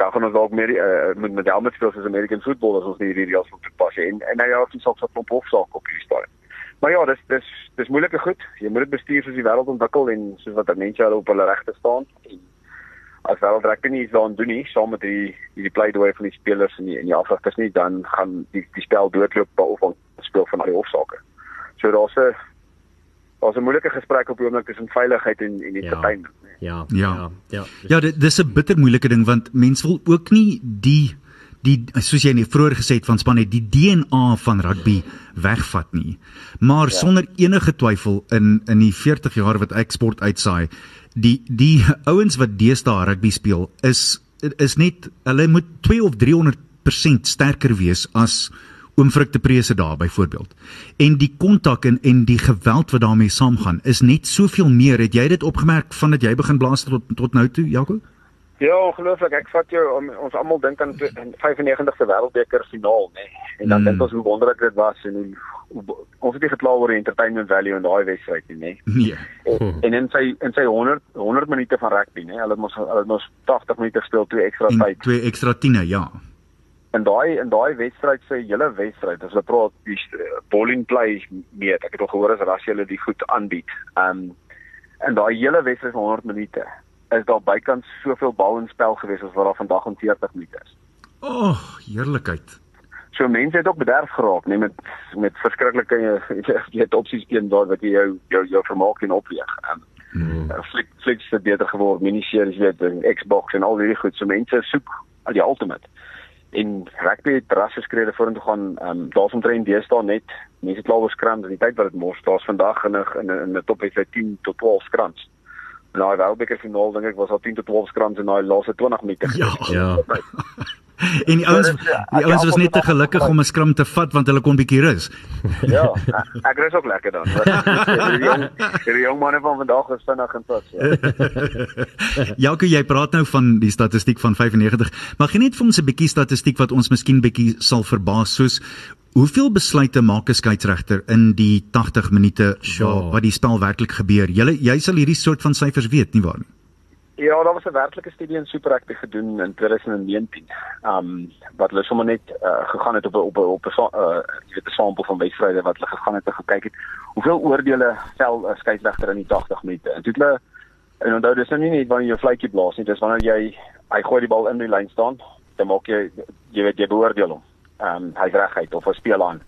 [SPEAKER 4] Daar gaan ons dalk meer uh, met met dames speel as American football as ons nie hierdie reëls moet toepas nie. En en nou ja, dis ook so 'n klomp hofsaak op hierdie stadium. Maar ja, dis dis dis moeilike goed. Jy moet dit bestuur soos die wêreld ontwikkel en soos wat mense hulle op hulle regte staan en as wel trek nie so doen nie saam met die die pleidooi van die spelers en die en die afrigters nie dan gaan die die spel doodloop of speel van al die hofsaake. So daar's 'n daar's 'n moeilike gesprek op die oomblik tussen veiligheid en en die
[SPEAKER 3] Ja.
[SPEAKER 4] entertainment.
[SPEAKER 3] Ja.
[SPEAKER 2] Ja.
[SPEAKER 3] Ja. Ja.
[SPEAKER 2] Ja, dit dis 'n bitter moeilike ding want mense wil ook nie die die soos jy net vroeër gesê het van span het die DNA van rugby wegvat nie. Maar ja. sonder enige twyfel in in die 40 jaar wat ek sport uitsaai, die die ouens wat deesdae rugby speel is is net hulle moet 2 of 300% sterker wees as oom Frik de Prese daar byvoorbeeld. En die kontak en en die geweld wat daarmee saamgaan is net soveel meer. Het jy dit opgemerk vandat jy begin blaas tot tot nou toe, Jaco?
[SPEAKER 4] Ja, ongelooflik. Ek vat jou om, ons almal dink aan die 95ste Wêreldbeker finaal, nê. En dan
[SPEAKER 2] Mm.
[SPEAKER 4] dink ons hoe wonderlik dit was en hoe, hoe ons het nie gekla oor die entertainment value in daai wedstryd nie, nê.
[SPEAKER 2] Nee.
[SPEAKER 4] En, en in sy in sy 100 100 minute van rugby, nê. Hulle het mos hulle het mos 80 minute gespeel, twee ekstra
[SPEAKER 2] En
[SPEAKER 4] tyd.
[SPEAKER 2] twee ekstra tiene, ja.
[SPEAKER 4] In daai in daai wedstryd se hele wedstryd as hulle praat die st- bowling play meet ek het al gehoor as ras hulle die goed aanbied. Um in daai hele wedstryd van 100 minute is daar bykans soveel bal in spel gewees as wat daar vandag in 40 minute is.
[SPEAKER 2] O, oh, heerlikheid.
[SPEAKER 4] So mense het ook bederf geraak net met met verskriklike jy het opsies teen daar wat jy jou jou jou vermaak kan opweeg. Um
[SPEAKER 2] Hmm.
[SPEAKER 4] Flick Flicks het beter geword, miniseries weet en Xbox en al hierdie goed. So mense soek al die ultimate. En rugby het rasse skrede vorentoe gaan. Ehm um, daar's omtrent deesdae net mense klaar oor skrams in die tyd wat dit mors. Daar's vandag in 'n in 'n in 'n topwedstryd 10 tot 12 skrams. En daai Wêreldbeker finaal dink ek was al 10 tot 12 skrams in daai laaste 20 minute.
[SPEAKER 2] Ja.
[SPEAKER 3] Ja.
[SPEAKER 2] En die ouens
[SPEAKER 4] ja,
[SPEAKER 2] die ouens was net te gelukkig om 'n skram te vat want hulle kon bietjie rus.
[SPEAKER 4] Ja, ek rus ook lekker dan. Die jong die jong manne van vandag is vinnig en tot. Ja.
[SPEAKER 2] Jaco, jy praat nou van die statistiek van 95. Mag jy net vir ons 'n bietjie statistiek wat ons miskien bietjie sal verbaas soos hoeveel besluite maak 'n skeieregter in die 80 minute
[SPEAKER 3] Sure.
[SPEAKER 2] waar wat die spel werklik gebeur? Jy jy sal hierdie soort van syfers weet, nie waar nie?
[SPEAKER 4] Ja, daar was 'n werklike studie in Super Rugby gedoen in 2019. Um wat hulle sommer net uh, gegaan het op 'n op 'n op 'n uh, jy weet 'n sampel van wedstryde wat hulle gegaan het en gekyk het hoeveel oordeele vel 'n skeieregter in die 80 minute. En het hulle en onthou dis nou nie net wanneer jy 'n fluitjie blaas nie, dis wanneer jy hy gooi die bal in die lyn staan, dan maak jy jy weet jy beoordeel hom. Um hy's reguit of hy speel aan.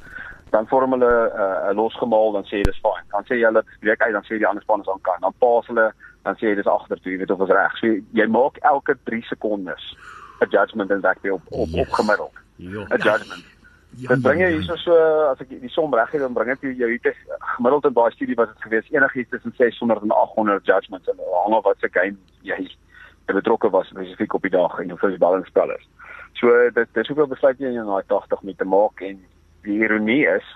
[SPEAKER 4] Dan vorm hulle 'n uh, losgemaal dan sê jy dis fyn. Dan sê jy hulle breek uit dan sê die ander span is aan kan. Dan paas hulle dan sê jy dis agtertoe, jy weet of ons reg. So jy maak elke 3 sekondes 'n judgment in rugby op op,
[SPEAKER 3] Yes.
[SPEAKER 4] op gemiddeld.
[SPEAKER 3] Ja.
[SPEAKER 4] 'n Judgment.
[SPEAKER 2] Ja,
[SPEAKER 4] Dit bring jy hierso so as ek die som reg het dan bring dit jou hier gemiddeld in daai studie was dit gewees enigiets tussen 600 en 800 judgments en hang af wat se game jy betrokke was spesifiek op die dag en hoeveel bal in spel is. So dit dis hoeveel besluit jy in daai 80 met te maak en die ironie is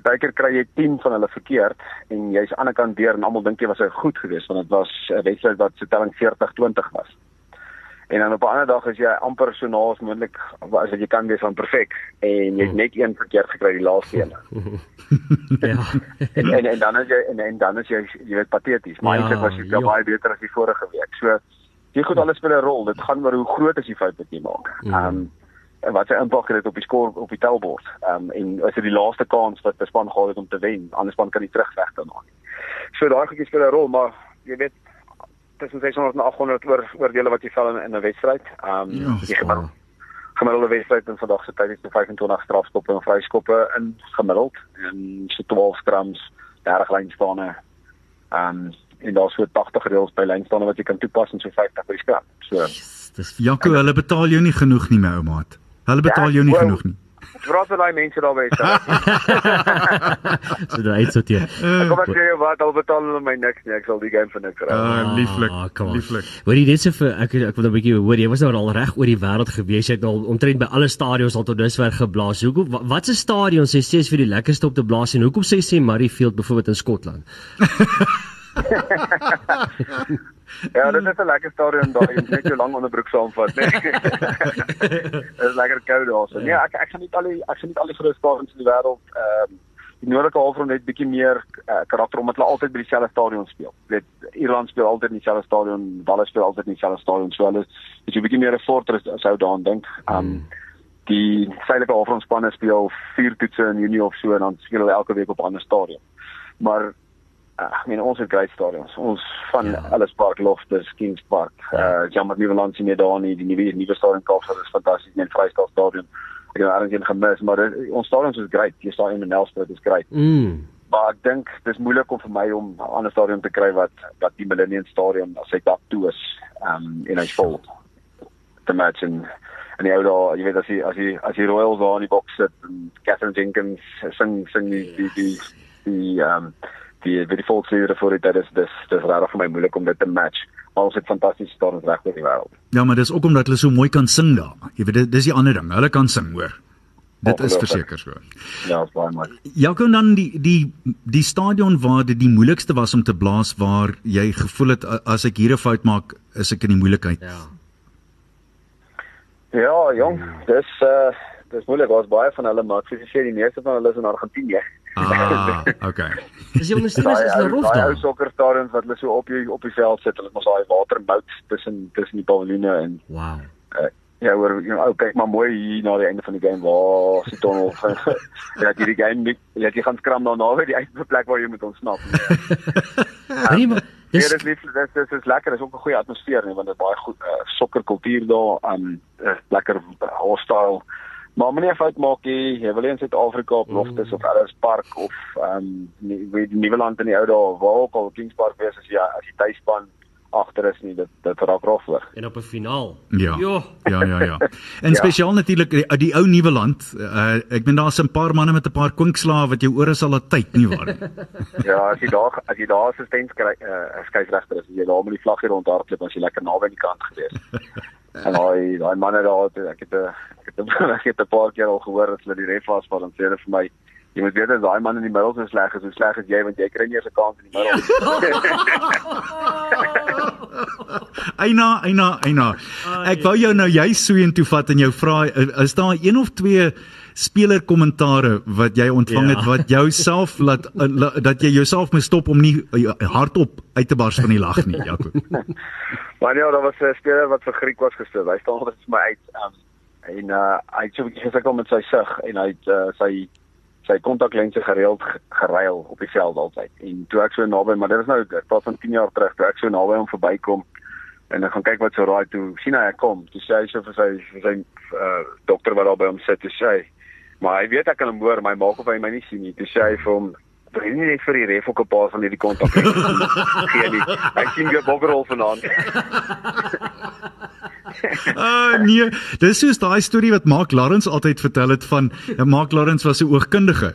[SPEAKER 4] partykeer kry jy 10 van hulle verkeerd en jy's aan die ander kant deur en almal dink jy was hy goed geweest want dit was 'n wedstryd wat se telling 40-20 was. En dan op 'n ander dag is jy amper so na as moontlik as wat jy kan wees van perfek en jy het net een verkeerd gekry die laaste een.
[SPEAKER 3] Ja.
[SPEAKER 4] En, en en dan is jy en, en dan is jy jy weet pateties. Maar
[SPEAKER 3] Ja,
[SPEAKER 4] eintlik was jy
[SPEAKER 3] ja.
[SPEAKER 4] baie beter as die vorige week. So jy goed alles speel 'n rol. Dit gaan oor hoe groot is die fout wat jy maak.
[SPEAKER 3] Mhm.
[SPEAKER 4] Ehm um, en wat sy impak het op die skoor op die tellbord. Ehm um, en as dit die laaste kans wat 'n span gehad het om te wen, ander span kan nie terugveg daarna nie. So daai goedjies speel 'n rol, maar jy weet tussen 600 en 800 oor oordele wat jy vel in, in 'n wedstryd. Ehm um,
[SPEAKER 2] Ja,
[SPEAKER 4] die gemiddelde gemiddelde wedstryd in vandag se tyd is so 25 strafskoppe en vryskoppe in gemiddeld en so 12 scrums, 30 lynstane. Ehm um, en daar's so 80 reëls by lynstane wat jy kan toepas en so 50 by die scrum. So
[SPEAKER 3] Dis
[SPEAKER 2] Jaco, hulle betaal jou nie genoeg nie, my ou maat. Hulle betaal jou nie
[SPEAKER 4] Ja,
[SPEAKER 2] genoeg nie.
[SPEAKER 4] Praat met daai mense daar by.
[SPEAKER 3] so dit uitsorteer.
[SPEAKER 4] Kom ek sê jou wat al betaal hulle my niks nie. Ek sal die game vir niks kry.
[SPEAKER 2] Ah, lieflik.
[SPEAKER 3] Ah,
[SPEAKER 2] lieflik.
[SPEAKER 3] Hoorie net so vir ek ek wil 'n bietjie hoor jy was nou al reg oor die wêreld gewees jy het al omtrent by alle stadions al tot dusver geblaas. Hoekom wa- wat se stadion sê sê is vir die lekkerste om te blaas en hoekom sê sê Murrayfield byvoorbeeld in Skotland?
[SPEAKER 4] Ja, dit is 'n lekker stadion daar. Jy moet net jou lang onderbroek saamvat, né? Dit is lekker koud daar. So nee, ek ek gaan nie al die ek gaan nie al die groot stadions in die wêreld ehm die noordelike halfrond net bietjie meer uh, karakter omdat hulle altyd by dieselfde stadion speel. Jy weet, Ierland speel altyd in dieselfde stadion, Dallas speel altyd in dieselfde stadion. So hulle is jy bietjie meer 'n fortress sou daaraan dink. Um die suidelike halfrond spanne speel vier toetse in Junie of so en dan speel hulle elke week op 'n ander stadion. Maar ek meen ons het groot stadions. Ons van
[SPEAKER 3] Ja.
[SPEAKER 4] ja. Ellis Park, Loftus, Kings Park, uh Jammer Nieuweland sien jy daar nie, die nuwe nuwe stadion Kaapstad is fantasties, net Vrystaat stadion. Ek het nou eers gemis, maar dit, ons stadions is groot. Jy staan in Nelspruit is groot.
[SPEAKER 3] Mm.
[SPEAKER 4] Maar ek dink dis moeilik om vir my om 'n ander stadion te kry wat wat die Millennium Stadion as hy dak toe is, um en hy's vol te match en en die ou daar, jy weet as hy as hy as die Royals daar in die boks sit en Catherine Jenkins sing sing die die die die um die die, die volksliedere voor dit dis dis dis regtig vir my moeilik om dit te match. Maar ons het fantastiese stadions reg oor die wêreld.
[SPEAKER 2] Ja, maar dis ook omdat hulle so mooi kan sing daar. Jy weet dit dis die ander ding. Hulle kan sing, hoor. Dit is verseker so.
[SPEAKER 4] Ja, is baie mooi.
[SPEAKER 2] Jaco dan die die die stadion waar dit die moeilikste was om te blaas waar jy gevoel het as ek hier 'n fout maak, is ek in die moeilikheid.
[SPEAKER 3] Ja.
[SPEAKER 4] Ja, jong, dis uh dis moeilik. Daar's baie van hulle, maar ek sê sê die meeste van hulle is in Argentinië.
[SPEAKER 2] Ah, okay.
[SPEAKER 3] Dis jy ondersteun is
[SPEAKER 4] Daai
[SPEAKER 3] hulle
[SPEAKER 4] ou-
[SPEAKER 3] rof
[SPEAKER 4] daai ou
[SPEAKER 3] daar.
[SPEAKER 4] sokkerstadions wat hulle so op die op die veld sit, hulle het mos daai watermout tussen tussen die paviljoene en
[SPEAKER 3] Wow.
[SPEAKER 4] uh, ja, hoor, jy know, ou kyk maar mooi hier na die einde van die game waar is die tonnel. ja, hierdie game nie, jy jy gaan skram daarna by die einde plek waar jy moet ontsnap.
[SPEAKER 3] Nee, maar
[SPEAKER 4] Dis
[SPEAKER 3] dis
[SPEAKER 4] ja, dit lief, dis dis is lekker, dis ook 'n goeie atmosfeer nie, want dit is baie goed uh, sokkerkultuur daar, um lekker hostile. Maar moenie 'n fout maak nie. Jy wil nie in Suid-Afrika op Loftus of Ellis Park of um nie weet Nieuweland in die ou dae waar ook al Kings Park wees as jy as jy tuisspan agter is nie, dit dit raak rof hoor.
[SPEAKER 3] en op 'n finaal.
[SPEAKER 2] Ja.
[SPEAKER 3] Jo.
[SPEAKER 2] Ja, ja, ja. En spesiaal natuurlik die, die ou nuwe land. Uh, ek ben daar's 'n paar manne met 'n paar kwinkslae wat jou ore sal laat tyd nie waar nie.
[SPEAKER 4] Ja, as jy daar as jy daar assistent kry, uh, skeieregter is, as jy daar met die vlag hier rondhardloop, as jy lekker naby aan die kant gewees. En daai daai manne daar, ek het 'n ek het 'n ek het 'n paar keer al gehoor dat hulle die ref wasval en sê hulle vir my Jy moet weet as daai man in die middel so sleg is, hoe sleg is jy want jy kry nie eens 'n kans in die middel.
[SPEAKER 2] Eina, eina, eina. Ek wou jou nou jy soheen toe vat en jou vra is daar een of twee speler kommentare wat jy ontvang
[SPEAKER 3] Ja.
[SPEAKER 2] het wat jou self laat eh, la- dat jy jouself moet stop om nie eh, hardop uit te bars van die lag nie, Jaco.
[SPEAKER 4] maar ja, daar was 'n speler wat vir Griek was gestuur. Hy staan altyd vir my uit. Um, en uh, hy het so 'n bietjie gesukkel met sy sig en hy het uh, sy sy kontaklense gereeld ge- geruil op die veld altyd. En toe ek so naby, maar dit is nou ek praat van 10 jaar terug, toe ek so naby hom verbykom en ek gaan kyk wat so raai toe sien hy ek kom. Toe sê hy so vir sy vir sy uh, dokter wat daar by hom sit, toe sê hy maar hy weet ek kan hom hoor, maar hy maak of hy my nie sien nie. Toe sê hy vir hom Hy nie net vir die ref ook 'n paar van hierdie kontak gee nie. Hy sien weer bokkerrol vanaand.
[SPEAKER 2] Ah nee, dis soos daai storie wat Mark Lawrence altyd vertel het van ja, Mark Lawrence was 'n oogkundige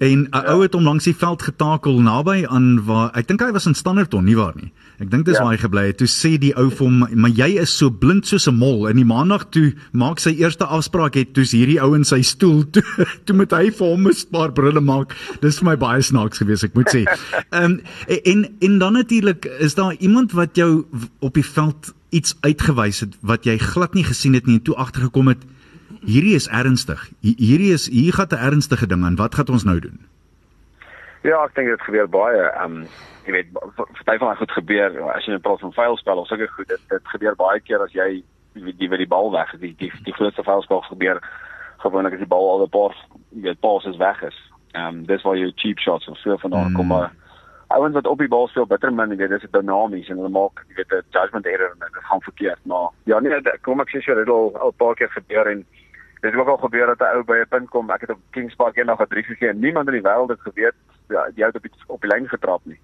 [SPEAKER 2] en 'n ja. ou het hom langs die veld getakel naby aan waar ek dink hy was in Standerton nie waar nie. Ek dink dis ja. Waar hy gebly het. Toe sê die ou vir hom, "Maar jy is so blind soos 'n mol." In die maandag toe maak sy eerste afspraak het, toe's hierdie ou in sy stoel toe, toe moet hy vir hom 'n paar brille maak. Dis vir my baie snaaks geweest, ek moet sê. Ehm um, en en dan natuurlik is daar iemand wat jou op die veld iets uitgewys het wat jy glad nie gesien het nie en toe agtergekom het hierdie is ernstig. Hi- Hierdie is hier gaan 'n ernstige ding aan. Wat gaan ons nou doen?
[SPEAKER 4] Ja, ek dink dit gebeur baie. Ehm um, jy weet, party van goed gebeur as jy net praat van vuilspel of sulke goed. Dit dit gebeur baie keer as jy die die, die bal weg is. Die die, die grootste vuilspel gebeur gewoonlik as die bal al 'n paar jy weet passes weg is. Ehm um, dis waar jou cheap shots of so vandaan
[SPEAKER 2] Mm.
[SPEAKER 4] kom maar ouens wat op die bal speel bitter min, jy weet, dis dinamies en hulle maak jy weet 'n judgment error en dit gaan verkeerd. Maar ja, nee, kom ek sê so dit het al al 'n paar keer gebeur en Dit het ook al gebeur dat 'n ou by 'n punt kom. Ek het op Kings Park eendag 'n drie gegee en niemand in die wêreld het geweet ja, die ou het op die, op die lyn getrap nie.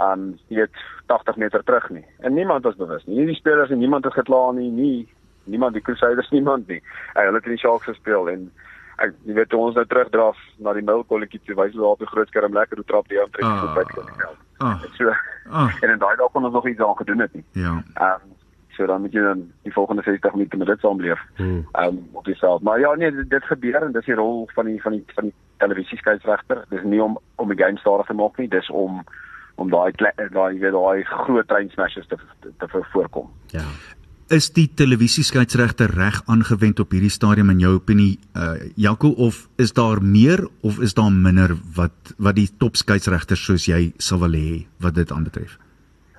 [SPEAKER 4] Um jy weet 80 meter terug nie. En niemand was bewus nie. Nie die spelers en niemand het gekla nie, nie niemand die Crusaders niemand nie. Hy hulle het in die Sharks gespeel en ek jy weet ons nou terugdraf na die middelkolletjie toe wys hulle daar op die groot skerm lekker hoe trap die ou trek
[SPEAKER 2] Ah.
[SPEAKER 4] so die veld.
[SPEAKER 2] Ah,
[SPEAKER 4] So
[SPEAKER 2] ah,
[SPEAKER 4] en in daai dag kon ons nog iets aan gedoen het nie.
[SPEAKER 2] ja.
[SPEAKER 4] Um, so dan moet jy dan die volgende 60 minute met dit saamleef.
[SPEAKER 3] Hmm.
[SPEAKER 4] Ehm um, op die veld. Maar ja nee, dit, dit gebeur en dis die rol van die van die van die televisieskeieregter. Dis nie om om die game stadig te maak nie, dis om om daai daai weet daai groot train smashes te te, te voorkom.
[SPEAKER 3] Ja.
[SPEAKER 2] Is die televisieskeieregter reg aangewend op hierdie stadium in jou opinie, uh Jaco of is daar meer of is daar minder wat wat die topskeieregters soos jy sou wil hê wat dit aanbetref?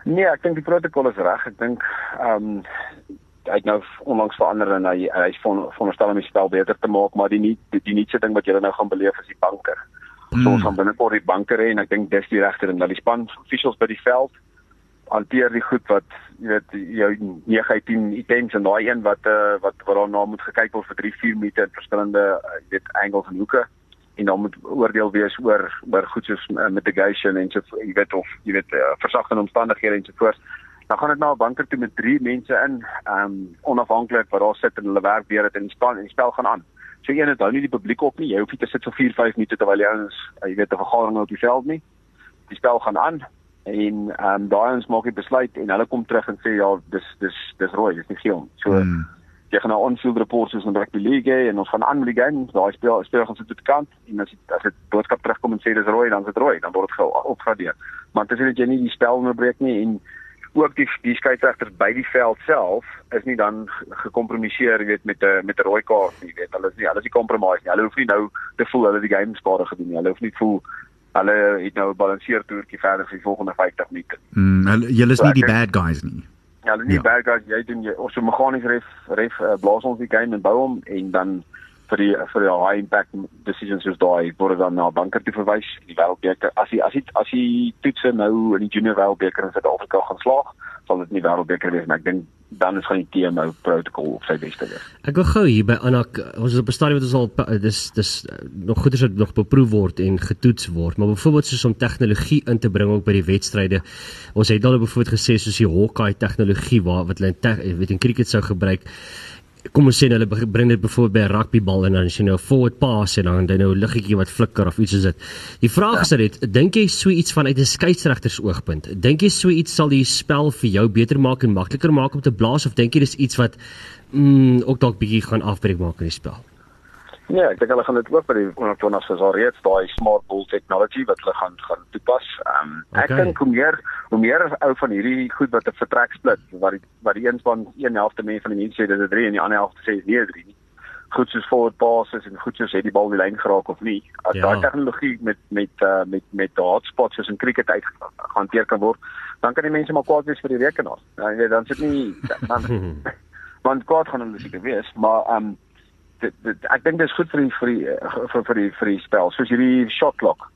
[SPEAKER 4] Nee, ek dink die protokol is reg. Ek dink ehm um, hy het nou onlangs verander en hy hy von veronderstel om die spel beter te maak, maar die nie die, die nuutste ding wat julle nou gaan beleef is die banker. Mm. So ons gaan binnekort die banker hê en ek dink dis die regte ding dat die span officials by die veld hanteer die goed wat jy weet jou 9 uit 10 items en daai een wat uh, wat wat daarna moet gekyk word vir 3 4 minute in verskillende uh, jy weet angles en hoeke en dan moet oordeel wees oor oor goed soos uh, mitigation en so jy weet of jy weet uh, versagtende omstandighede en so voort. Dan gaan dit na 'n banker toe met 3 mense in, ehm um, onafhanklik wat daar sit en hulle werk deur dit en span en spel gaan aan. So een het hou nie die publiek op nie. Jy hoef nie te sit vir 4 5 minute terwyl jy ouens uh, jy weet 'n vergadering op die veld nie. Die spel gaan aan en ehm um, daai ons maak die besluit en hulle kom terug en sê ja, dis dis dis rooi, dis nie geel nie. So
[SPEAKER 2] Hmm.
[SPEAKER 4] Jy gaan na on-field reports soos in rugby league en ons gaan aan met die game. Daai speel speel gaan sit tot kant en as dit as dit boodskap terugkom en sê dis rooi, dan is dit rooi, dan word dit opgradeer. Maar dit is nie dat jy nie die spel onderbreek nie en ook die die skeieregters by die veld self is nie dan ge- gekompromiseer, jy weet, met 'n met 'n rooi kaart nie, weet. Hulle is nie hulle is nie compromise nie. Hulle hoef nie nou te voel hulle die game skade gedoen nie. Hulle hoef nie voel hulle het nou 'n balanseertoertjie verder vir die volgende 50 minute.
[SPEAKER 2] Mm, hulle- julle is
[SPEAKER 4] So
[SPEAKER 2] nie die bad guys nie.
[SPEAKER 4] Hulle nie
[SPEAKER 2] Ja.
[SPEAKER 4] ja. bad guys, jy doen jy of so meganies ref ref uh, blaas ons die game en bou hom en dan vir die vir die high impact decisions soos daai word dan na banker toe verwys die wêreldbeker as die as die as die toetse nou in die junior wêreldbeker in Suid-Afrika gaan slaag sal dit nie wêreldbeker wees maar ek dink dan is gaan die TMO protokol op sy beste wees.
[SPEAKER 3] Ek wil gou hier by Anak, ons is op 'n stadium wat ons al dis dis uh, nog goeders wat nog beproef word en getoets word, maar byvoorbeeld soos om tegnologie in te bring ook by die wedstryde. Ons het al byvoorbeeld gesê soos die Hawkeye tegnologie waar wat hulle in te, weet in cricket sou gebruik. Kom ons sê hulle bring dit byvoorbeeld by 'n rugbybal en dan as jy nou 'n forward pass en dan dan nou 'n liggetjie wat flikker of iets soos dit. Die vraag is dit, dink jy so iets vanuit 'n skeieregters oogpunt? Dink jy so iets sal die spel vir jou beter maak en makliker maak om te blaas of dink jy dis iets wat mm ook dalk bietjie gaan afbreek maak in die spel?
[SPEAKER 4] Nee, ek dink hulle gaan dit ook by die ondertoners is al reeds daai smart ball technology wat hulle gaan gaan toepas. Ehm um, ek
[SPEAKER 3] Okay.
[SPEAKER 4] dink hoe meer hoe meer ou van hierdie goed wat 'n vertrek split wat die wat die een span een helfte mense van die mense sê dit is 3 en die ander helfte sê nie 3 nie. Goed soos forward passes en goed soos het die bal die lyn geraak of nie. As
[SPEAKER 3] Ja.
[SPEAKER 4] ja. daai tegnologie met met uh, met met die hotspots soos in cricket uit gehanteer kan word, dan kan die mense maar kwaad wees vir die rekenaar. Ja, jy weet, dan sit nie dan want kwaad gaan hulle seker wees, maar ehm um, dit, dit ek dink dis goed vir die vir die eh, vir, vir die vir die spel soos hierdie shot clock.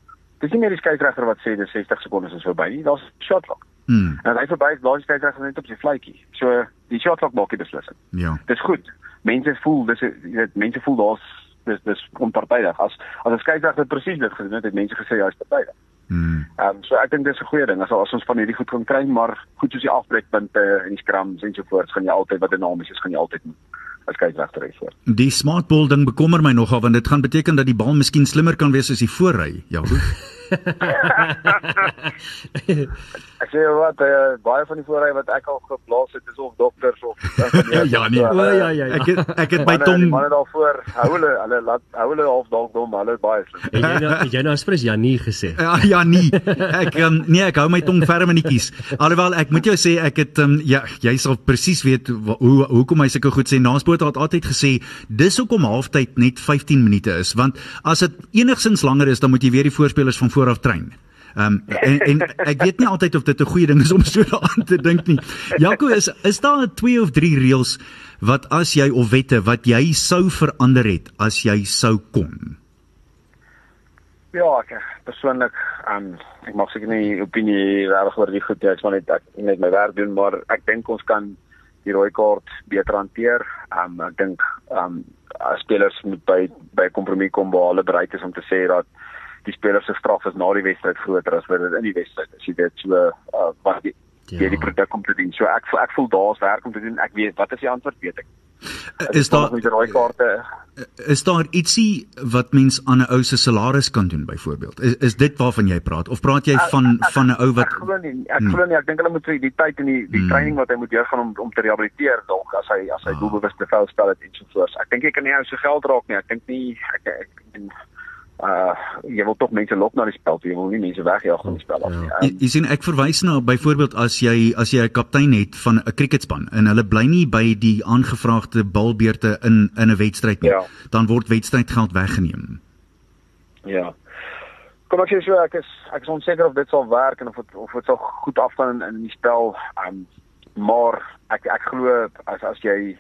[SPEAKER 4] Dis nie meer die skeieregter wat sê dis 60 sekondes is verby nie, daar's shot clock.
[SPEAKER 2] Mm,
[SPEAKER 4] En hy verby is, blaas die skeieregter net op sy fluitjie. So die shot clock maak die beslissing.
[SPEAKER 2] ja.
[SPEAKER 4] Dis goed. Mense voel dis weet mense voel daar's dis dis onpartydig. As as 'n skeieregter presies dit gedoen het, het mense gesê hy's partydig.
[SPEAKER 2] Mm.
[SPEAKER 4] Ehm um, so ek dink dis 'n goeie ding as as ons van hierdie goed kan kry, maar goed soos die afbreekpunte en die scrums en so voort, gaan jy altyd wat dinamies is, gaan jy altyd moet as skeieregter hê voor.
[SPEAKER 2] Die smart ball ding bekommer my nogal want dit gaan beteken dat die bal miskien slimmer kan wees as die voorry. Ja.
[SPEAKER 4] Ek sê wat uh, baie van die voorry wat ek al geblaas het is of dokters of
[SPEAKER 2] Ja, nee.
[SPEAKER 3] O ja ja ja.
[SPEAKER 2] Ek het, ek het my tong
[SPEAKER 4] manne daarvoor hou hulle hulle laat hou hulle half dalk dom, hulle is baie slim.
[SPEAKER 3] Het jy nou jy nou aspres Janie gesê?
[SPEAKER 2] Ja, ja nee. Ek um, nee, ek hou my tong ferm in die kies. Alhoewel ek moet jou sê ek het um, ja, jy sal presies weet hoe hoekom hy sulke goed sê. Naaspoort het altyd gesê dis hoekom halftyd net 15 minute is, want as dit enigsins langer is, dan moet jy weer die voorspelers van voor af trein. Um, en en ek weet nie altyd of dit 'n goeie ding is om so daaraan te dink nie. Jaco is is daar 2 of 3 reëls wat as jy of wette wat jy sou verander het as jy sou kon?
[SPEAKER 4] Ja, ek persoonlik um, ek mag seker nie opinie reg oor die goed hê, ek sal net ek net my werk doen, maar ek dink ons kan die rooi kaart beter hanteer. Um, ek dink um, as spelers moet by by kompromie kom hulle bereid is om te sê dat die spelers se straf is na die wedstryd groter as wat dit in die wedstryd is. Jy weet so uh, wat die
[SPEAKER 3] Ja.
[SPEAKER 4] die produk om te doen. So ek ek voel daar's werk om te doen. Ek weet wat is die antwoord weet ek.
[SPEAKER 2] Is daar
[SPEAKER 4] met kaarte
[SPEAKER 2] is daar ietsie wat mens aan 'n ou se salaris kan doen byvoorbeeld? Is is dit waarvan jy praat of praat jy van van 'n ou wat
[SPEAKER 4] Ek glo nie, ek glo nie, ek dink hulle moet vir die tyd en die die
[SPEAKER 2] Hmm.
[SPEAKER 4] training wat hy moet deurgaan om om te rehabiliteer dalk as hy as hy
[SPEAKER 2] Ah.
[SPEAKER 4] doelbewuste vel spel het en so voort. Ek dink jy kan nie ou se geld raak nie. Ek dink nie ek ek en uh jy wil tog mense lok na die spel, toe. jy wil nie mense wegjaag van die spel af nie.
[SPEAKER 2] Jy,
[SPEAKER 4] Um,
[SPEAKER 2] jy sien ek verwys na byvoorbeeld as jy as jy 'n kaptein het van 'n cricketspan en hulle bly nie by die aangevraagde balbeurte in in 'n wedstryd nie,
[SPEAKER 4] Ja.
[SPEAKER 2] dan word wedstrydgeld weggeneem.
[SPEAKER 4] Ja. Kom ek sê so ek is ek is onseker of dit sal werk en of dit of dit sal goed afgaan in, in die spel. Um maar ek ek glo as as jy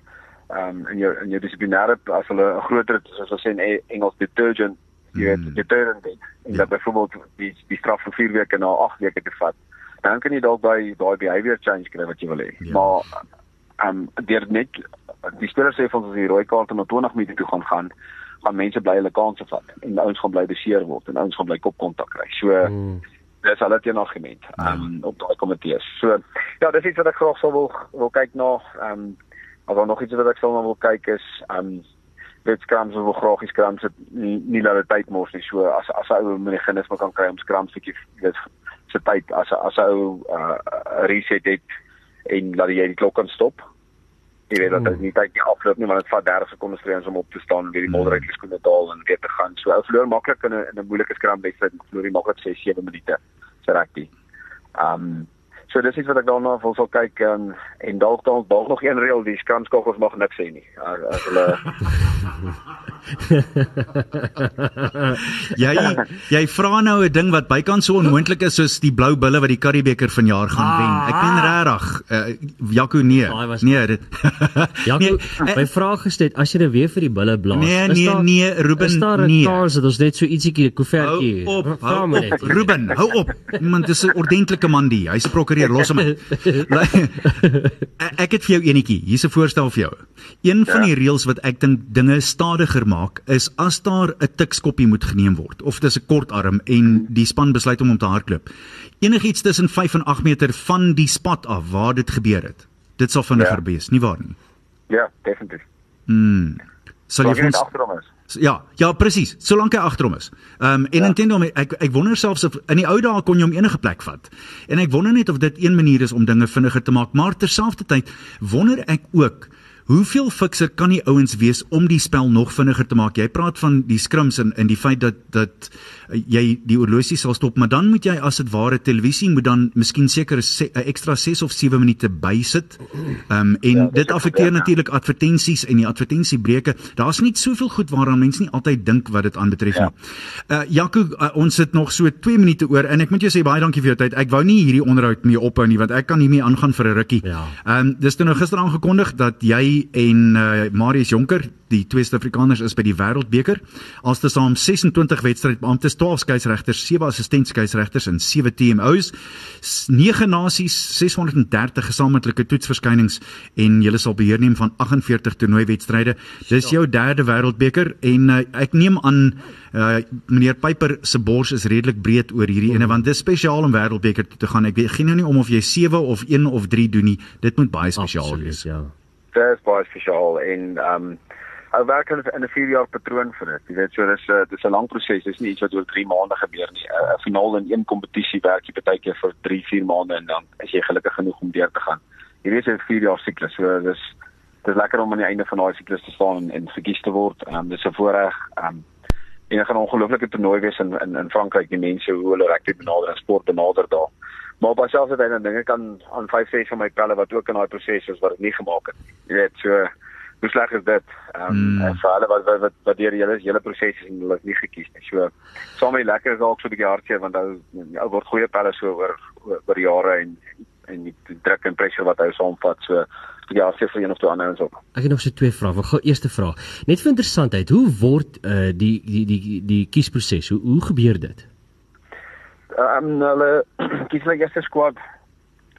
[SPEAKER 4] um in jou in jou dissiplinêre as hulle 'n groter soos ons sê in E- Engels detergent jy weet
[SPEAKER 2] Hmm.
[SPEAKER 4] deterrent. En dat byvoorbeeld die die straf vir 4 weke na 8 weke te vat. Dan kan jy dalk by daai behavior change kry wat jy wil hê.
[SPEAKER 2] Ja.
[SPEAKER 4] Maar um deur net die spelers sê ons as die rooi kaart na 20 minute toe gaan gaan gaan mense bly hulle kansse vat en ouens gaan bly beseer word en ouens gaan bly kopkontak kry. So
[SPEAKER 3] Mm.
[SPEAKER 4] dis al dit 'n argument um op daai komitees. So ja, dis iets wat ek graag sou wil wil kyk na. Um as daar nog iets wat ek sou wil kyk is um dit skrams wil graag die skrams het nie, nie laat dit tyd mors nie. So as as 'n ou meganisme kan kry om skrams bietjie weet se tyd as as 'n ou uh, reset het en laat jy die klok kan stop. Jy weet dat dit nie tyd nie afloop nie, want dit vat 30 sekondes vir ons om op te staan en weer die modder uit die skoene daal en weer te gaan. So ou verloor maklik in 'n in 'n moeilike skramwedstryd, verloor jy maklik 6 7 minute se rugby. Um so dis iets wat ek daarna wil sal kyk um, en dalk dalk dalk nog een reël, die skramskogels mag niks sê nie. As, as hulle
[SPEAKER 2] Jy jy vra nou 'n ding wat bykans so onmoontlik is soos die blou bulle wat die Currybeeker vanjaar gaan wen. Ek meen regtig, uh, Jaco nee.
[SPEAKER 3] Was-
[SPEAKER 2] Nee, dit
[SPEAKER 3] Ja,
[SPEAKER 2] Nee,
[SPEAKER 3] my vraag gestel, as jy nou weer vir die bulle blaas.
[SPEAKER 2] Nee,
[SPEAKER 3] is
[SPEAKER 2] nee,
[SPEAKER 3] daar-
[SPEAKER 2] nee, Ruben,
[SPEAKER 3] Is daar 'n
[SPEAKER 2] nee.
[SPEAKER 3] kans dat ons net so ietsiekie 'n koevertjie.
[SPEAKER 2] Hou op, hou op. Ruben, hou op. Man, dis 'n ordentlike man die. Hy's 'n prokureur, los hom. Ek- het vir jou enetjie. Hier's 'n voorstel vir jou. Een van die reëls wat ek dink dinge stadiger maak is as daar 'n tikskoppie moet geneem word of dis 'n kort arm en die span besluit om om te hardloop. Enigiets tussen 5 en 8 meter van die spot af waar dit gebeur het. Dit sal vinniger
[SPEAKER 4] Ja.
[SPEAKER 2] wees, nie waar nie?
[SPEAKER 4] ja, definitief.
[SPEAKER 2] Mm. Sal jy vir ons
[SPEAKER 4] agterom is.
[SPEAKER 2] Ja, ja presies. Solank hy agterom is. Ehm um, en
[SPEAKER 4] Ja.
[SPEAKER 2] intendo ek ek wonder selfs of in die ou dae kon jy hom enige plek vat. En ek wonder net of dit een manier is om dinge vinniger te maak, maar terselfdertyd wonder ek ook Hoeveel fikser kan die ouens wees om die spel nog vinniger te maak? Jy praat van die scrims en in die feit dat dat uh, jy die oorlosie sal stop, maar dan moet jy as dit ware televisie moet dan miskien seker 'n se- ekstra 6 of 7 minute bysit. Ehm um, en
[SPEAKER 4] Ja,
[SPEAKER 2] ja, dit affekteer
[SPEAKER 4] ja.
[SPEAKER 2] natuurlik advertensies en die advertensiebreuke. Daar's nie soveel goed waaraan mense nie altyd dink wat dit aanbetref
[SPEAKER 4] Ja.
[SPEAKER 2] nie. Uh Jaco, uh, ons sit nog so 2 minute oor en ek moet jou sê baie dankie vir jou tyd. Ek wou nie hierdie onderhoud mee ophou nie want ek kan hiermee aangaan vir 'n rukkie.
[SPEAKER 3] Ja.
[SPEAKER 2] Ehm um, dis toe nou gister aangekondig dat jy en uh, Marius Jonker, die twee Suid-Afrikaners is by die Wêreldbeker. Altesaam 26 wedstrydbeamptes, 12 skeieregters, 7 assistent skeieregters en 7 TMO's, 9 nasies, 630 gesamentlike toetsverskynings en jy sal beheer neem van 48 toernooiwedstryde. Dis jou derde Wêreldbeker en uh, ek neem aan uh, meneer Pyper se bors is redelik breed oor hierdie ene want dis spesiaal om Wêreldbeker toe te gaan. Ek weet geen nou nie om of jy 7 of 1 of 3 doen nie. Dit moet baie spesiaal wees.
[SPEAKER 3] Ja.
[SPEAKER 4] Dit is baie spesiaal en ehm um, ou werk in in 'n 4 jaar patroon vir dit. Jy weet so dis 'n dis 'n lang proses. Dis nie iets wat oor 3 maande gebeur nie. 'n Finaal in een kompetisie werk jy baie keer vir 3, 4 maande en dan is jy gelukkig genoeg om deur te gaan. Hierdie is 'n 4 jaar siklus. So dis dis lekker om aan die einde van daai siklus te staan en, en verkies te word. Ehm um, dis 'n voorreg. Ehm um, en dit gaan 'n ongelooflike toernooi wees in in in Frankryk. Die mense hoe hulle rugby benader en sport benader daar. Maar op dieselfde tyd dan dinge kan aan 5 6 van my pelle wat ook in daai proses is wat dit nie gemaak het. Jy weet so hoe sleg is dit? Ehm um,
[SPEAKER 2] Mm.
[SPEAKER 4] vir hulle wat wat wat, wat deur hele hele proses is en hulle is nie gekies nie. So saam met lekker is dalk so 'n bietjie hartseer want ou ou word goeie pelle so oor oor, jare en en die druk en pressure wat hy saamvat. So ja, seker vir een of twee ander ouens ook.
[SPEAKER 3] Ek het nog so twee vrae. Ek gou eerste vraag. Net vir interessantheid, hoe word uh, die die die die kiesproses? Hoe hoe gebeur dit?
[SPEAKER 4] Ehm um, hulle kies hulle eerste squad